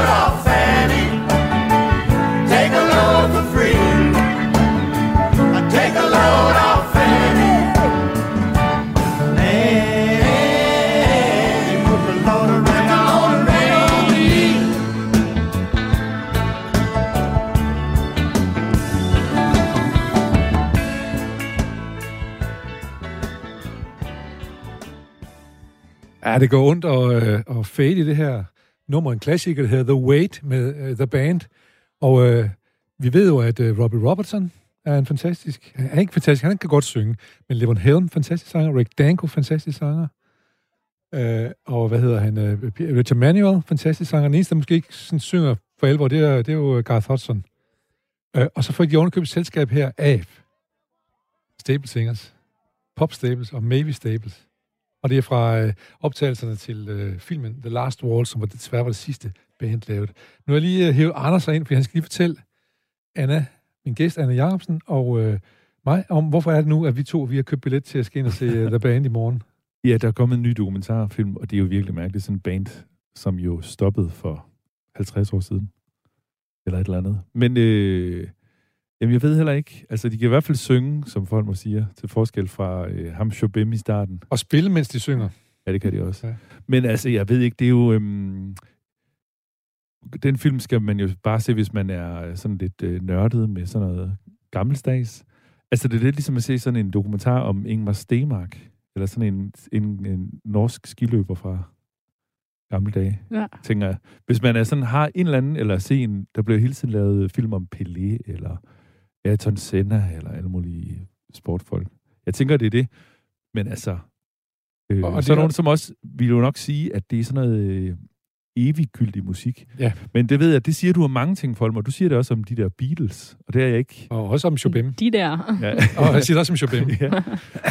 Ja, det går ondt og, øh, og fade i det her nummer. En klassiker, der hedder The Wait med øh, The Band. Og øh, vi ved jo, at øh, Robbie Robertson er en fantastisk... Han er ikke fantastisk, han kan godt synge. Men Levon Helm, fantastisk sanger. Rick Danko, fantastisk sanger. Øh, og hvad hedder han? Øh, Richard Manuel, fantastisk sanger. Den eneste, der måske ikke sådan, synger for alvor, det er, det er jo øh, Garth Hudson. Øh, og så får de ovenikøbet selskab her af Staples Singers. Pop Staples og Maybe Staples. Og det er fra øh, optagelserne til øh, filmen The Last Wall, som var desværre var det sidste band lavet. Nu har jeg lige øh, hævet Anders ind, for han skal lige fortælle Anna, min gæst Anna Jacobsen, og øh, mig, om hvorfor er det nu, at vi to vi har købt billet til at skal ind og se øh, The Band i morgen. Ja, der er kommet en ny dokumentarfilm, og det er jo virkelig mærkeligt. Sådan en band, som jo stoppede for 50 år siden. Eller et eller andet. Men øh, jamen, jeg ved heller ikke. Altså, de kan i hvert fald synge, som folk må sige, til forskel fra øh, ham Shobem i starten. Og spille, mens de synger. Ja, det kan de også. Ja. Men altså, jeg ved ikke, det er jo... Øhm, den film skal man jo bare se, hvis man er sådan lidt øh, nørdet med sådan noget gammeldags. Altså, det er lidt ligesom at se sådan en dokumentar om Ingmar Stemark, eller sådan en, en, en norsk skiløber fra gamle dage, Ja. tænker jeg. Hvis man er sådan, har en eller anden, eller se en, der bliver hele tiden lavet film om Pelé, eller Ayrton Senna, eller alle mulige sportfolk. Jeg tænker, det er det. Men altså, øh, Og og så er er- nogen, som også vil jo nok sige, at det er sådan noget øh, eviggyldig musik. Ja. Men det ved jeg, det siger du om mange ting, Folmer. Du siger det også om de der Beatles, og det er jeg ikke. Og også om Chopin. De der. Ja. Og jeg siger det også om Chopin. ja.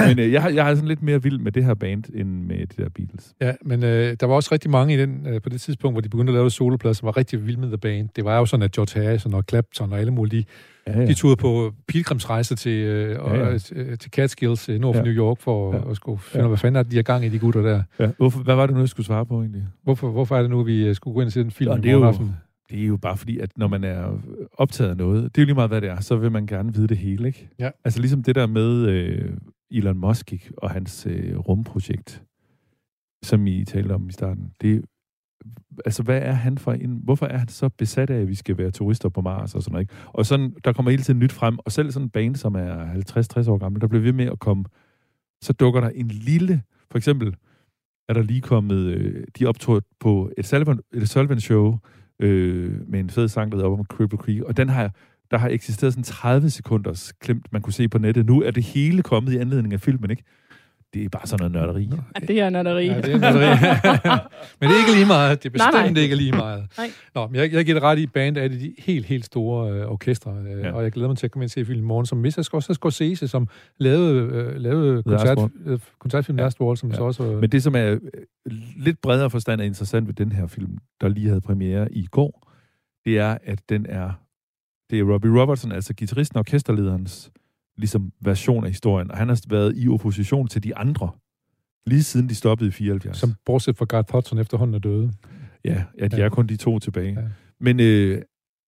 Men øh, jeg, har, jeg har sådan lidt mere vild med det her band, end med det der Beatles. Ja, men øh, der var også rigtig mange i den, øh, på det tidspunkt, hvor de begyndte at lave soloplader, som var rigtig vilde med The Band. Det var jo sådan, at George Harrison og Clapton og alle mulige, Ja, ja. de tog på pilgrimsrejse til, øh, og, Ja, ja. øh, til Catskills øh, nord for Ja. New York for Ja. ja. at skulle finde ud af, hvad fanden er de har gang i, de gutter der. ja. Hvorfor, hvad var det nu, jeg skulle svare på egentlig? Hvorfor, hvorfor er det nu, vi øh, skulle gå ind og se den film? Nå, det er jo- aften? Det er jo bare fordi, at når man er optaget af noget, det er jo lige meget, hvad det er, så vil man gerne vide det hele, ikke? Ja. Altså ligesom det der med øh, Elon Musk ikke? og hans øh, rumprojekt, som I talte om i starten. Det, altså, hvad er han for en... Hvorfor er han så besat af, at vi skal være turister på Mars og sådan noget, ikke? Og sådan, der kommer hele tiden nyt frem, og selv sådan en bane, som er 50-60 år gammel, der bliver ved med at komme... Så dukker der en lille... For eksempel er der lige kommet... Øh, de optrådt på et Sullivan, et Sullivan show øh, med en fed sang, der hedder om Cripple Creek, og den har der har eksisteret sådan 30 sekunders klemt, man kunne se på nettet. Nu er det hele kommet i anledning af filmen, ikke? Det er bare sådan noget nørderi. Ja, det er nørderi. Ja, det er nørderi. men det er ikke lige meget. Det er Nej, bestemt nej. ikke lige meget. Nej. Nå, men jeg, jeg giver det ret i, band er det de helt, helt store øh, orkestre, øh, Ja. og jeg glæder mig til at komme ind og se filmen i morgen, som hvis jeg skal også Scorsese, som lavede, øh, lavede koncert, øh, koncertfilm Ja. Last Wall, som Ja. så også... Øh, Men det, som er øh, lidt bredere forstand er interessant ved den her film, der lige havde premiere i går, det er, at den er, det er Robbie Robertson, altså gitarristen og orkesterlederens ligesom version af historien, og han har været i opposition til de andre, lige siden de stoppede i 74. som bortset fra Garth Hudson efterhånden er døde. Ja, ja de Ja. er kun de to tilbage. Ja. Men øh,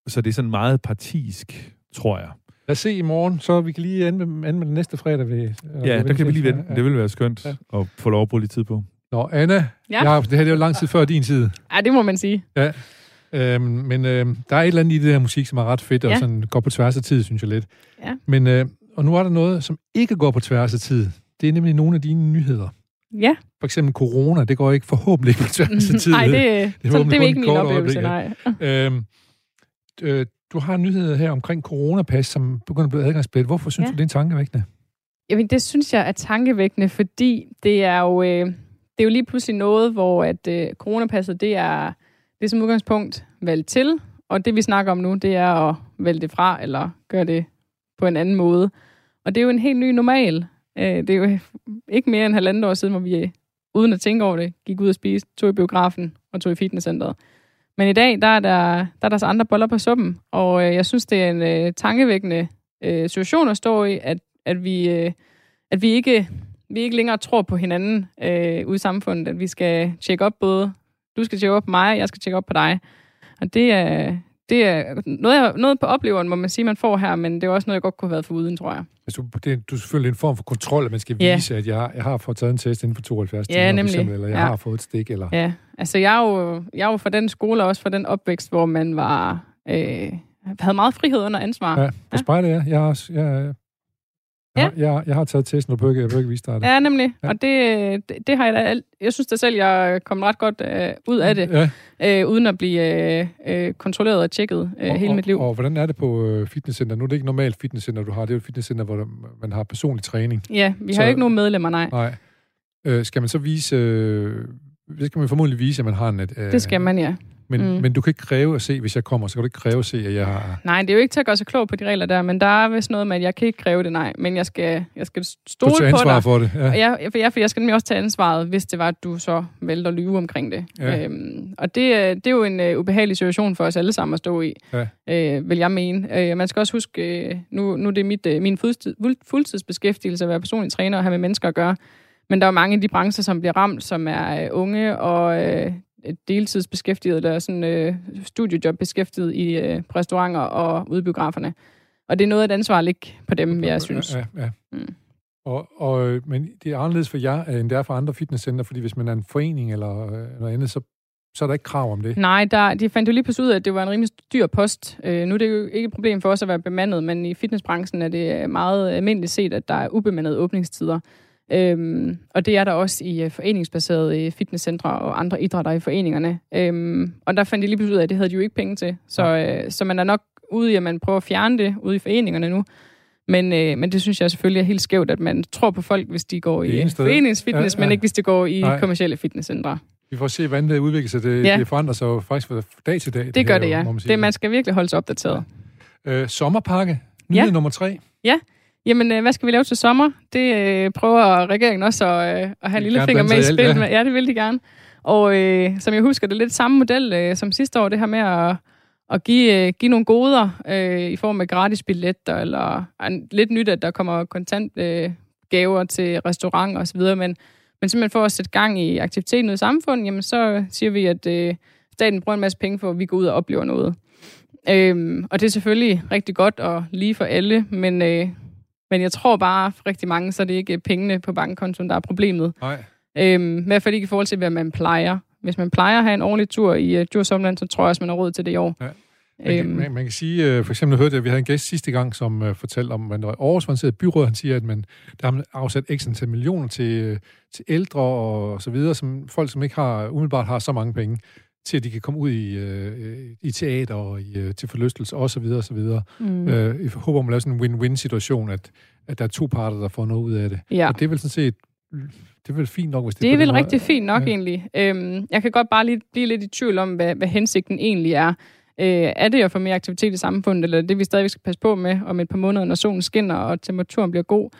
så det er sådan meget partisk, tror jeg. Lad os se i morgen, så vi kan lige anmelde, anmelde næste fredag. Ved, Ja, der kan vi lige vente. Ja. Det vil være skønt Ja. at få lov at bruge lidt tid på. Nå, Anna, Ja. ja. det her det er jo lang tid før din tid. Ja, det må man sige. Øhm, men øh, der er et eller andet i det her musik, som er ret fedt, og Ja. sådan går på tværs af tid, synes jeg lidt. Ja. Men, øh, og nu er der noget, som ikke går på tværs af tid. Det er nemlig nogle af dine nyheder. Ja. For eksempel corona, det går ikke forhåbentlig på tværs af tid. Nej, det, Det det, så, det er ikke min oplevelse, nej. Øhm, øh, du har en nyhed her omkring coronapas, som begynder at blive adgangsbillet. Hvorfor synes ja. du, det er en tankevækkende? Jamen, det synes jeg er tankevækkende, fordi det er jo, øh, det er jo lige pludselig noget, hvor at øh, coronapasset, det er, det er som udgangspunkt valgt til, og det vi snakker om nu, det er at vælge det fra, eller gøre det på en anden måde. Og det er jo en helt ny normal. Øh, det er jo ikke mere end halvandet år siden, hvor vi, øh, uden at tænke over det, gik ud og spiste, tog i biografen og tog i fitnesscenteret. Men i dag, der er der, der er der så andre boller på suppen, og øh, jeg synes, det er en øh, tankevækkende øh, situation at stå i, at, at vi... Øh, at vi ikke, vi ikke længere tror på hinanden øh, ude i samfundet, at vi skal tjekke op både, du skal tjekke op på mig, jeg skal tjekke op på dig. Og det er, det er noget, jeg, noget på opleveren, må man sige, man får her, men det er også noget, jeg godt kunne have været for uden, tror jeg. Altså, det, er- du er selvfølgelig en form for kontrol, at man skal Ja. vise, at jeg, har- jeg har fået taget en test inden for 72 Ja, timer, nemlig. eksempel, eller jeg Ja. har fået et stik, eller... Ja, altså jeg er jo, jeg er jo fra den skole, og også fra den opvækst, hvor man var, øh, havde meget frihed under ansvar. Ja, på spejlet, ja. Jeg har, også- jeg, jeg, jeg, jeg, jeg har taget testen, og behøver ikke, jeg ikke vise dig det. Ja, nemlig. Ja. Ja. Og det, det, det har jeg da. Jeg synes da selv, jeg er kommet ret godt øh, ud af det, Ja, øh, uden at blive øh, øh, kontrolleret og tjekket øh, og, hele og, mit liv. Og, og hvordan er det på øh, fitnesscenter? Nu er det ikke normalt fitnesscenter, du har. Det er jo et fitnesscenter, hvor man har personlig træning. Ja, vi Så- har ikke nogen medlemmer, nej. Nej. Øh, skal man så vise... Øh, det skal man formodentlig vise, at man har en... Øh, Det skal man, ja. Men, Mm. men du kan ikke kræve at se, hvis jeg kommer, så kan du ikke kræve at se, at jeg har... Nej, det er jo ikke til at gøre sig klog på de regler der, men der er vist noget med, at jeg kan ikke kræve det, nej. Men jeg skal, jeg skal stole på dig. for det. Ja. Og jeg, for, jeg, for jeg skal nemlig også tage ansvaret, hvis det var, at du så valgte at lyve omkring det. Ja. Øhm, og det, er- det er jo en uh, ubehagelig situation for os alle sammen at stå i, Ja. øh, vil jeg mene. Øh, man skal også huske, øh, nu, nu er det mit, øh, min fuldtid, fuld- fuldtidsbeskæftigelse at være personlig træner og have med mennesker at gøre. Men der er jo mange af de brancher, som bliver ramt, som er øh, unge og øh, deltidsbeskæftiget, eller sådan øh, studiejob beskæftiget i øh, restauranter og ude i biograferne. Og det er noget af et ansvar ligge på dem, jeg synes. Ja, ja. Mm. Og, og, øh, men det er anderledes for jer, end det er for andre fitnesscenter, fordi hvis man er en forening eller øh, noget andet, så så er der ikke krav om det. Nej, der, de fandt jo lige pludselig ud af, at det var en rimelig dyr post. Øh, nu er det jo ikke et problem for os at være bemandet, men i fitnessbranchen er det meget almindeligt set, at der er ubemandede åbningstider. Øhm, og det er der også i uh, foreningsbaserede uh, fitnesscentre og andre idrætter i foreningerne. Øhm, og der fandt de lige pludselig ud af, at det havde de jo ikke penge til. Så, øh, så man er nok ude i, at man prøver at fjerne det ude i foreningerne nu. Men, øh, men det synes jeg selvfølgelig er helt skævt, at man tror på folk, hvis de går i øh, foreningsfitness, Ja, ja, ja. men ikke hvis de går i Nej. kommersielle fitnesscentre. Vi får se, hvordan det udvikler sig. Det, Ja. det forandrer sig jo faktisk fra dag til dag. Det, det gør her, det, ja. man. Det, man skal virkelig holde sig opdateret. Øh, sommerpakke, nyhed Ja. nummer tre. Jamen, øh, hvad skal vi lave til sommer? Det øh, prøver regeringen også at, øh, at have en lille finger med i spil. ja. med. Ja, det vil de gerne. Og øh, som jeg husker, det er lidt samme model øh, som sidste år, det her med at, at give, øh, give nogle goder øh, i form af gratis billetter, eller øh, lidt nyt, at der kommer kontant øh, gaver til restauranter osv., men, men simpelthen for at sætte gang i aktiviteten ude i samfundet, jamen så siger vi, at øh, staten bruger en masse penge for, at vi går ud og oplever noget. Øhm, og det er selvfølgelig rigtig godt og lige for alle, men, øh, men jeg tror bare for rigtig mange, så er det ikke pengene på bankkontoen, der er problemet. Nej. Øhm, I hvert fald ikke i forhold til, hvad man plejer. Hvis man plejer at have en årlig tur i uh, Djursomland, så tror jeg også, man har råd til det i år. Ja. Man, kan, man, man kan sige, øh, for eksempel hørte jeg, at vi havde en gæst sidste gang, som uh, fortalte om, at Aarhus, sidder i byrådet, han siger, at man, der har man afsat x antal millioner til, øh, til ældre og så videre, som folk, som ikke har umiddelbart har så mange penge, til at de kan komme ud i, øh, i teater og i, øh, til forlystelse og så videre og så videre. Mm. Øh, jeg håber, man laver sådan en win-win situation, at, at der er to parter, der får noget ud af det. Ja. Og det er vel sådan set, det er vel fint nok, hvis det, Det er vel måde- rigtig fint nok ja. egentlig. Øhm, jeg kan godt bare lige blive lidt i tvivl om, hvad, hvad hensigten egentlig er. Øh, er det at få mere aktivitet i samfundet, eller er det, vi stadigvæk skal passe på med om et par måneder, når solen skinner og temperaturen bliver god,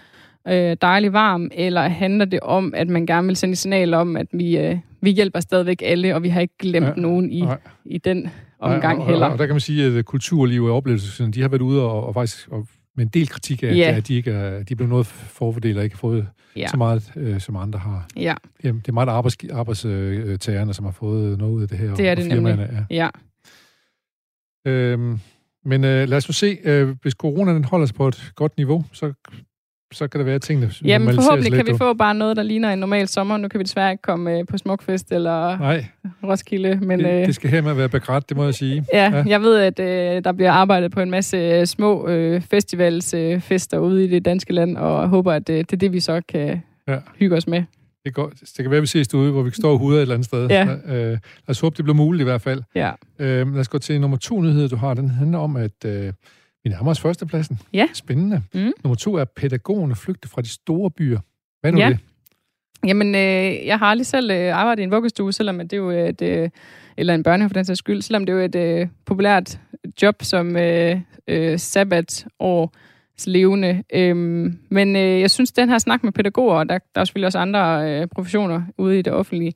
øh, dejlig varm, eller handler det om, at man gerne vil sende et signal om, at vi, øh, vi hjælper stadigvæk alle, og vi har ikke glemt Ja. ja. nogen i, i den omgang og, heller. Og, og der kan man sige, at kulturliv og oplevelser, de har været ude og, og faktisk og med en del kritik af, at, Ja. at de ikke er, de er blevet noget forfordelt og ikke har fået Ja. så meget, øh, som andre har. Ja, Jamen, det er meget arbejds, arbejdstagerne, som har fået noget ud af det her. Det er og det firmaerne, ja. Ja. Øhm, men øh, lad os nu se, øh, hvis corona den holder sig på et godt niveau, så, så kan det være, at tingene Jamen forhåbentlig kan vi få bare noget, der ligner en normal sommer. Nu kan vi desværre ikke komme øh, på Smukfest eller Nej, Roskilde, men... det, øh, det skal her med at være begrædt, det må jeg sige. Ja, Ja. jeg ved, at øh, der bliver arbejdet på en masse øh, små øh, festivalsfester øh, fester ude i det danske land, og håber, at øh, det er det, vi så kan ja. hygge os med. Det, går, det kan være, at vi ses derude, hvor vi står og huder et eller andet sted. Ja. Øh, lad os håbe, det bliver muligt i hvert fald. Ja. Øh, lad os gå til nummer to nyhed, du har. Den handler om, at øh, vi nærmer os førstepladsen. Ja. Spændende. Mm. Nummer to er, pædagogerne flygter fra de store byer. Hvad er nu Ja. det? Jamen, øh, jeg har aldrig selv øh, arbejdet i en vuggestue, selvom det er jo et, øh, eller en børnehave for den sags skyld, selvom det er jo et øh, populært job som øh, øh, sabbatår levende. Øhm, men øh, jeg synes, den her snak med pædagoger, og der, der er selvfølgelig også andre øh, professioner ude i det offentlige,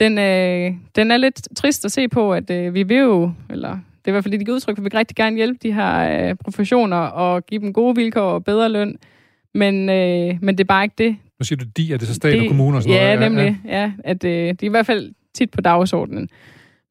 den, øh, den er lidt trist at se på, at øh, vi vil jo, eller det er i hvert fald det, de giver udtryk for, vi vil rigtig gerne hjælpe de her øh, professioner og give dem gode vilkår og bedre løn, men, øh, men det er bare ikke det, Nu siger du de, er det så stat og kommuner og sådan ja, noget? nemlig. Ja, ja at øh, de er i hvert fald tit på dagsordenen.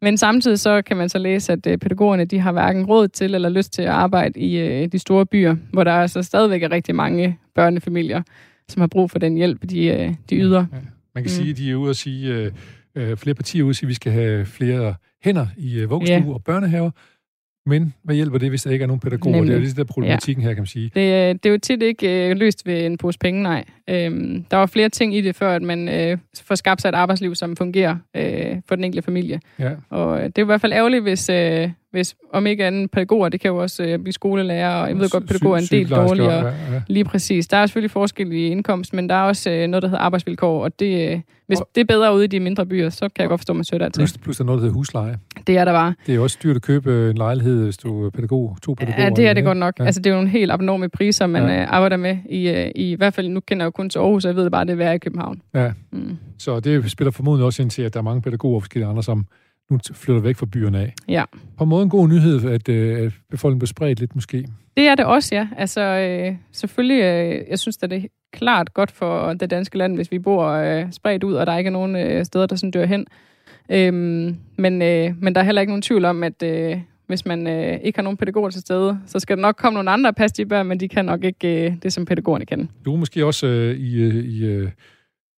Men samtidig så kan man så læse, at øh, pædagogerne de har hverken råd til eller lyst til at arbejde i øh, de store byer, hvor der altså stadigvæk er rigtig mange børnefamilier, som har brug for den hjælp, de, øh, de yder. Man kan Mm. sige, at de er ude og sige, øh, øh, flere partier er ude og sige, at vi skal have flere hænder i øh, vuggestuer Ja. og børnehaver. Men hvad hjælper det, hvis der ikke er nogen pædagoger? Nemlig. Det er jo det, der er problematikken her, kan man sige. Det, øh, det er jo tit ikke øh, løst ved en pose penge, nej. Øhm, der var flere ting i det, før at man øh, får skabt sig et arbejdsliv, som fungerer øh, for den enkelte familie. Ja. Og øh, det er i hvert fald ærgerligt, hvis, øh, hvis om ikke anden pædagoger, det kan jo også øh, blive skolelærer, og jeg ved godt, pædagoger er en del dårligere. Ja, ja. Lige præcis. Der er selvfølgelig forskel i indkomst, men der er også øh, noget, der hedder arbejdsvilkår, og det, øh, hvis Og- det er bedre ude i de mindre byer, så kan jeg godt forstå, at man søger dertil. Plus, plus der er noget, der hedder husleje. Det er der bare. Det er også dyrt at købe en lejlighed, hvis du er pædagog, to pædagoger. Ja, det er det godt nok. Ja. Altså, det er jo nogle helt abnorme priser, man Ja. ja. arbejder med. I, øh, I, I hvert fald, nu kender jeg jo kun til Aarhus, og jeg ved det bare, det er værre i København. Ja. Mm. Så det spiller formodentlig også ind til, at der er mange pædagoger og forskellige andre, som nu flytter væk fra byerne af. Ja. På en måde en god nyhed, at, øh, at befolkningen bliver spredt lidt måske. Det er det også, ja. Altså, øh, selvfølgelig, øh, jeg synes, at det er klart godt for det danske land, hvis vi bor øh, spredt ud, og der ikke er nogen øh, steder, der sådan dør hen. Øhm, men, øh, men der er heller ikke nogen tvivl om, at øh, hvis man øh, ikke har nogen pædagoger til stede, så skal der nok komme nogle andre og passe de børn, men de kan nok ikke øh, det, som pædagogerne kan. Du er måske også øh, i, øh, i øh,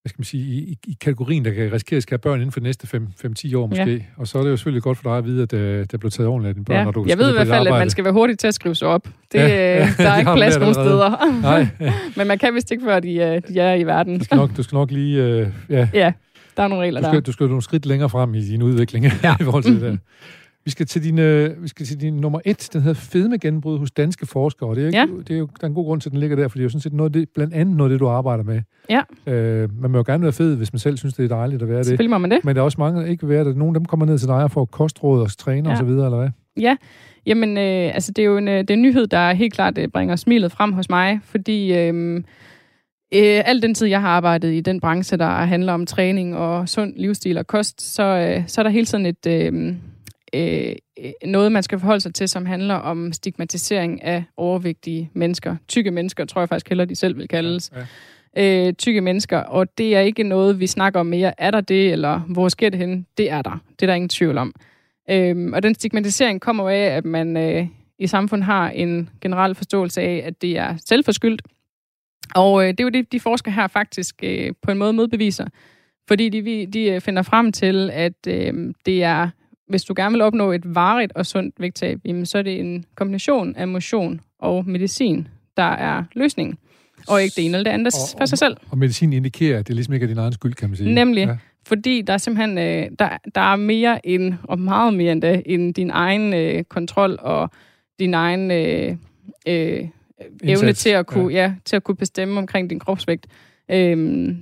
hvad skal man sige, i, i, kategorien, der kan risikere at skære børn inden for de næste 5-10 år måske. Ja. Og så er det jo selvfølgelig godt for dig at vide, at uh, der blev taget ordentligt af dine børn, Ja. når du Jeg ved i hvert fald, at man skal være hurtig til at skrive sig op. Det, Ja, ja, ja, der er har ikke plads nogen steder. Nej, ja. Men man kan vist ikke, før de, øh, de er i verden. du, skal nok, du skal nok lige... Uh, ja, Ja, der er nogle regler du der. skal, du skal nogle skridt længere frem i din udvikling ja. i forhold til det der. Vi skal til din, øh, vi skal til din nummer et, den hedder fedmegenbrud hos danske forskere. Og det er, ikke, Ja. det er jo der er en god grund til, at den ligger der, for det er jo sådan set noget det, blandt andet noget af det, du arbejder med. Ja. Øh, man må jo gerne være fed, hvis man selv synes, det er dejligt at være det. Selvfølgelig må man det. Men der er også mange, der ikke vil være det. Nogle af dem kommer ned til dig og får kostråd og træner Ja. og så videre, eller hvad? Ja, jamen øh, altså det er jo en, øh, det er en nyhed, der helt klart øh, bringer smilet frem hos mig, fordi øh, øh, al den tid, jeg har arbejdet i den branche, der handler om træning og sund livsstil og kost, så, øh, så er der hele tiden et, øh, øh, noget, man skal forholde sig til, som handler om stigmatisering af overvægtige mennesker. Tykke mennesker, tror jeg faktisk heller, de selv vil kaldes. Ja. Øh, tykke mennesker, og det er ikke noget, vi snakker om mere. Er der det, eller hvor sker det hen? Det er der. Det er der ingen tvivl om. Øhm, og den stigmatisering kommer af, at man øh, i samfundet har en generel forståelse af, at det er selvforskyldt. Og øh, det er jo det, de forskere her faktisk øh, på en måde modbeviser. Fordi de, de øh, finder frem til, at øh, det er, hvis du gerne vil opnå et varigt og sundt vægttab, jamen, så er det en kombination af motion og medicin, der er løsningen. Og ikke det ene eller det andet Og- for sig selv. Og medicin indikerer, at det ligesom ikke er din egen skyld, kan man sige. Nemlig. Ja. Fordi der er simpelthen øh, der, der er mere end, og meget mere end det, end din egen øh, kontrol og din egen øh, øh, evne til at, kunne, ja. Ja, til at kunne bestemme omkring din kropsvægt. Øhm,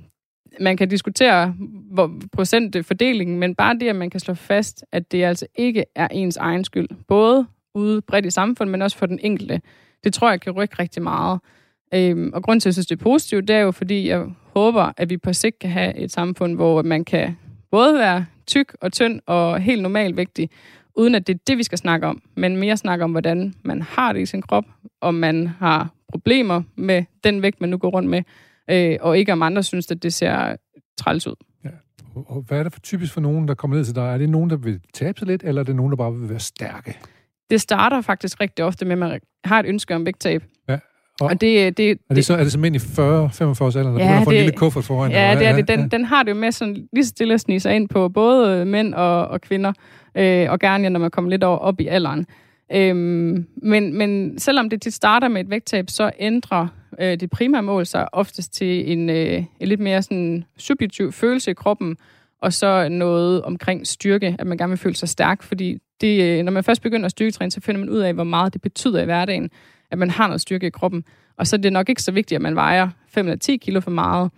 man kan diskutere hvor procentfordelingen, men bare det, at man kan slå fast, at det altså ikke er ens egen skyld. Både ude bredt i samfundet, men også for den enkelte. Det tror jeg kan rykke rigtig meget. Øhm, og grund til, at jeg synes, det er positivt, det er jo, fordi jeg håber, at vi på sigt kan have et samfund, hvor man kan både være tyk og tynd og helt normalvægtig, uden at det er det, vi skal snakke om, men mere snakke om, hvordan man har det i sin krop, om man har problemer med den vægt, man nu går rundt med, øh, og ikke om andre synes, at det ser træls ud. Og og hvad er det for typisk for nogen, der kommer ned til dig? Er det nogen, der vil tabe sig lidt, eller er det nogen, der bare vil være stærke? Det starter faktisk rigtig ofte med, at man har et ønske om vægttab. Ja, Og, og- det, det, Er det, så, er det så mænd i 40-45 års alder, der Ja, ja, får en det- lille kuffert foran? Ja, eller det er hvad? det. Den, den har det jo med sådan lige så stille at snige sig ind på både øh, mænd og, og kvinder, øh, og gerne, ja, når man kommer lidt over, op i alderen. Øhm, men, men selvom det tit starter med et vægttab, så ændrer øh, det primære mål sig oftest til en, øh, en lidt mere sådan subjektiv følelse i kroppen, og så noget omkring styrke, at man gerne vil føle sig stærk, fordi det, øh, når man først begynder at styrketræne, så finder man ud af, hvor meget det betyder i hverdagen, at man har noget styrke i kroppen. Og så er det nok ikke så vigtigt, at man vejer 5 eller 10 kilo for meget.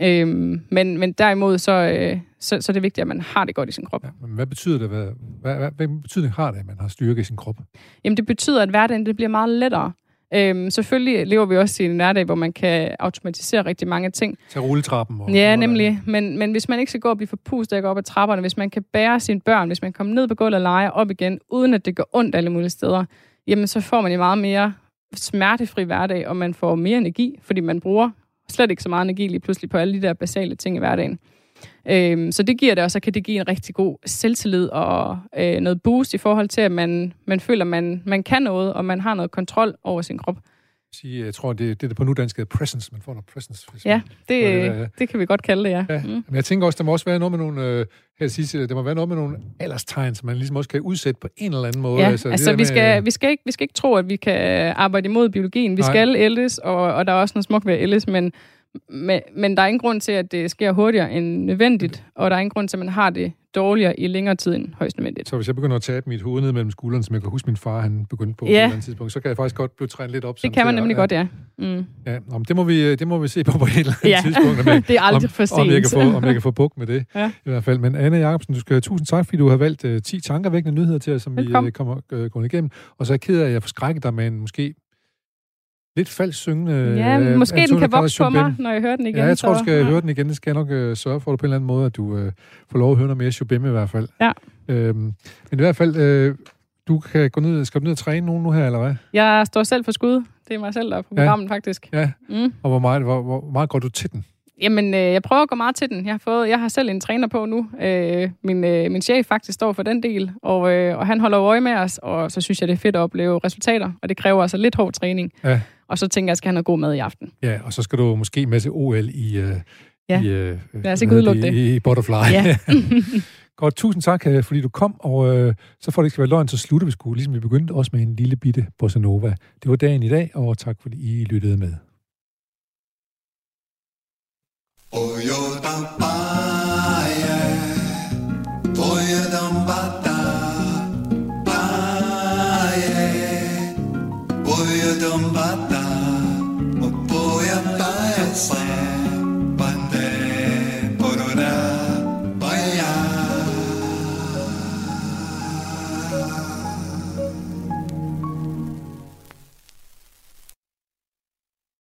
Øhm, men, men derimod, så, øh, så, så er det vigtigt, at man har det godt i sin krop. Ja, men hvad betyder det? Hvad, hvad, hvad, hvad betydning har det, at man har styrke i sin krop? Jamen, det betyder, at hverdagen det bliver meget lettere. Øhm, selvfølgelig lever vi også i en hverdag, hvor man kan automatisere rigtig mange ting. Til rulletrappen? Og, Ja, nemlig. Men, men hvis man ikke skal gå og blive forpustet og gå op ad trapperne, hvis man kan bære sine børn, hvis man kommer ned på gulvet og lege op igen, uden at det går ondt alle mulige steder, jamen så får man en meget mere smertefri hverdag, og man får mere energi, fordi man bruger slet ikke så meget energi lige pludselig på alle de der basale ting i hverdagen. Øhm, så det giver det, og så kan det give en rigtig god selvtillid og øh, noget boost i forhold til, at man, man føler, at man, man kan noget, og man har noget kontrol over sin krop. Jeg tror, det, det er på nudansk hedder presence. Man får noget presence. Ja, det, det, der det, kan vi godt kalde det, ja. Ja, Mm. men jeg tænker også, der må også være noget med nogle, øh, her til sidst, der må være noget med nogle alderstegn, som man ligesom også kan udsætte på en eller anden måde. Ja, altså der vi med- skal, vi, skal ikke, vi skal ikke tro, at vi kan arbejde imod biologien. Vi Nej. skal ældes, og, og der er også noget smukt ved at ældes, men, men, men der er ingen grund til, at det sker hurtigere end nødvendigt, og der er ingen grund til, at man har det dårligere i længere tid end højst nødvendigt. Så hvis jeg begynder at tabe mit hoved ned mellem skuldrene, som jeg kan huske min far, han begyndte på, på et Ja. eller andet tidspunkt, så kan jeg faktisk godt blive trænet lidt op. Det kan man nemlig godt, ja. Mm. Ja, men det, må vi, det må vi se på på et eller andet Ja, tidspunkt. om jeg- det er aldrig om, for Om jeg, kan sent. få, om jeg kan få bukt med det, Ja. i hvert fald. Men Anna Jacobsen, du skal have tusind tak, fordi du har valgt uh, 10 tankervækkende nyheder til os, som Velkommen. vi uh, kommer uh, igennem. Og så er jeg ked af, at jeg forskrækker dig med en måske lidt falsk syngende... Ja, øh, måske den Antonio kan vokse på mig, når jeg hører den igen. Ja, jeg tror, du skal høre den igen. Det skal jeg nok øh, sørge for, at du på en eller anden måde, at du øh, får lov at høre noget mere Shubim i hvert fald. Ja. Øhm, men i hvert fald, øh, du kan gå ned, skal du ned og træne nogen nu her, eller hvad? Jeg står selv for skud. Det er mig selv, der er på Ja. programmet, faktisk. Ja. Mm. Og hvor meget, hvor, hvor meget går du til den? Jamen, øh, jeg prøver at gå meget til den. Jeg har, fået, jeg har selv en træner på nu. Øh, min, øh, min chef faktisk står for den del, og, øh, og han holder øje med os, og så synes jeg, det er fedt at opleve resultater, og det kræver altså lidt hård træning. Ja. Og så tænker jeg, skal han have god mad i aften. Ja, og så skal du måske med til OL i... Øh, ja, i, øh, lad os ikke udelukke det. I, I Butterfly. Ja. Godt, tusind tak, øh, fordi du kom, og øh, så får det ikke skal være løgn, så slutter vi sgu, ligesom vi begyndte, også med en lille bitte bossa nova. Det var dagen i dag, og tak fordi I lyttede med. Oh,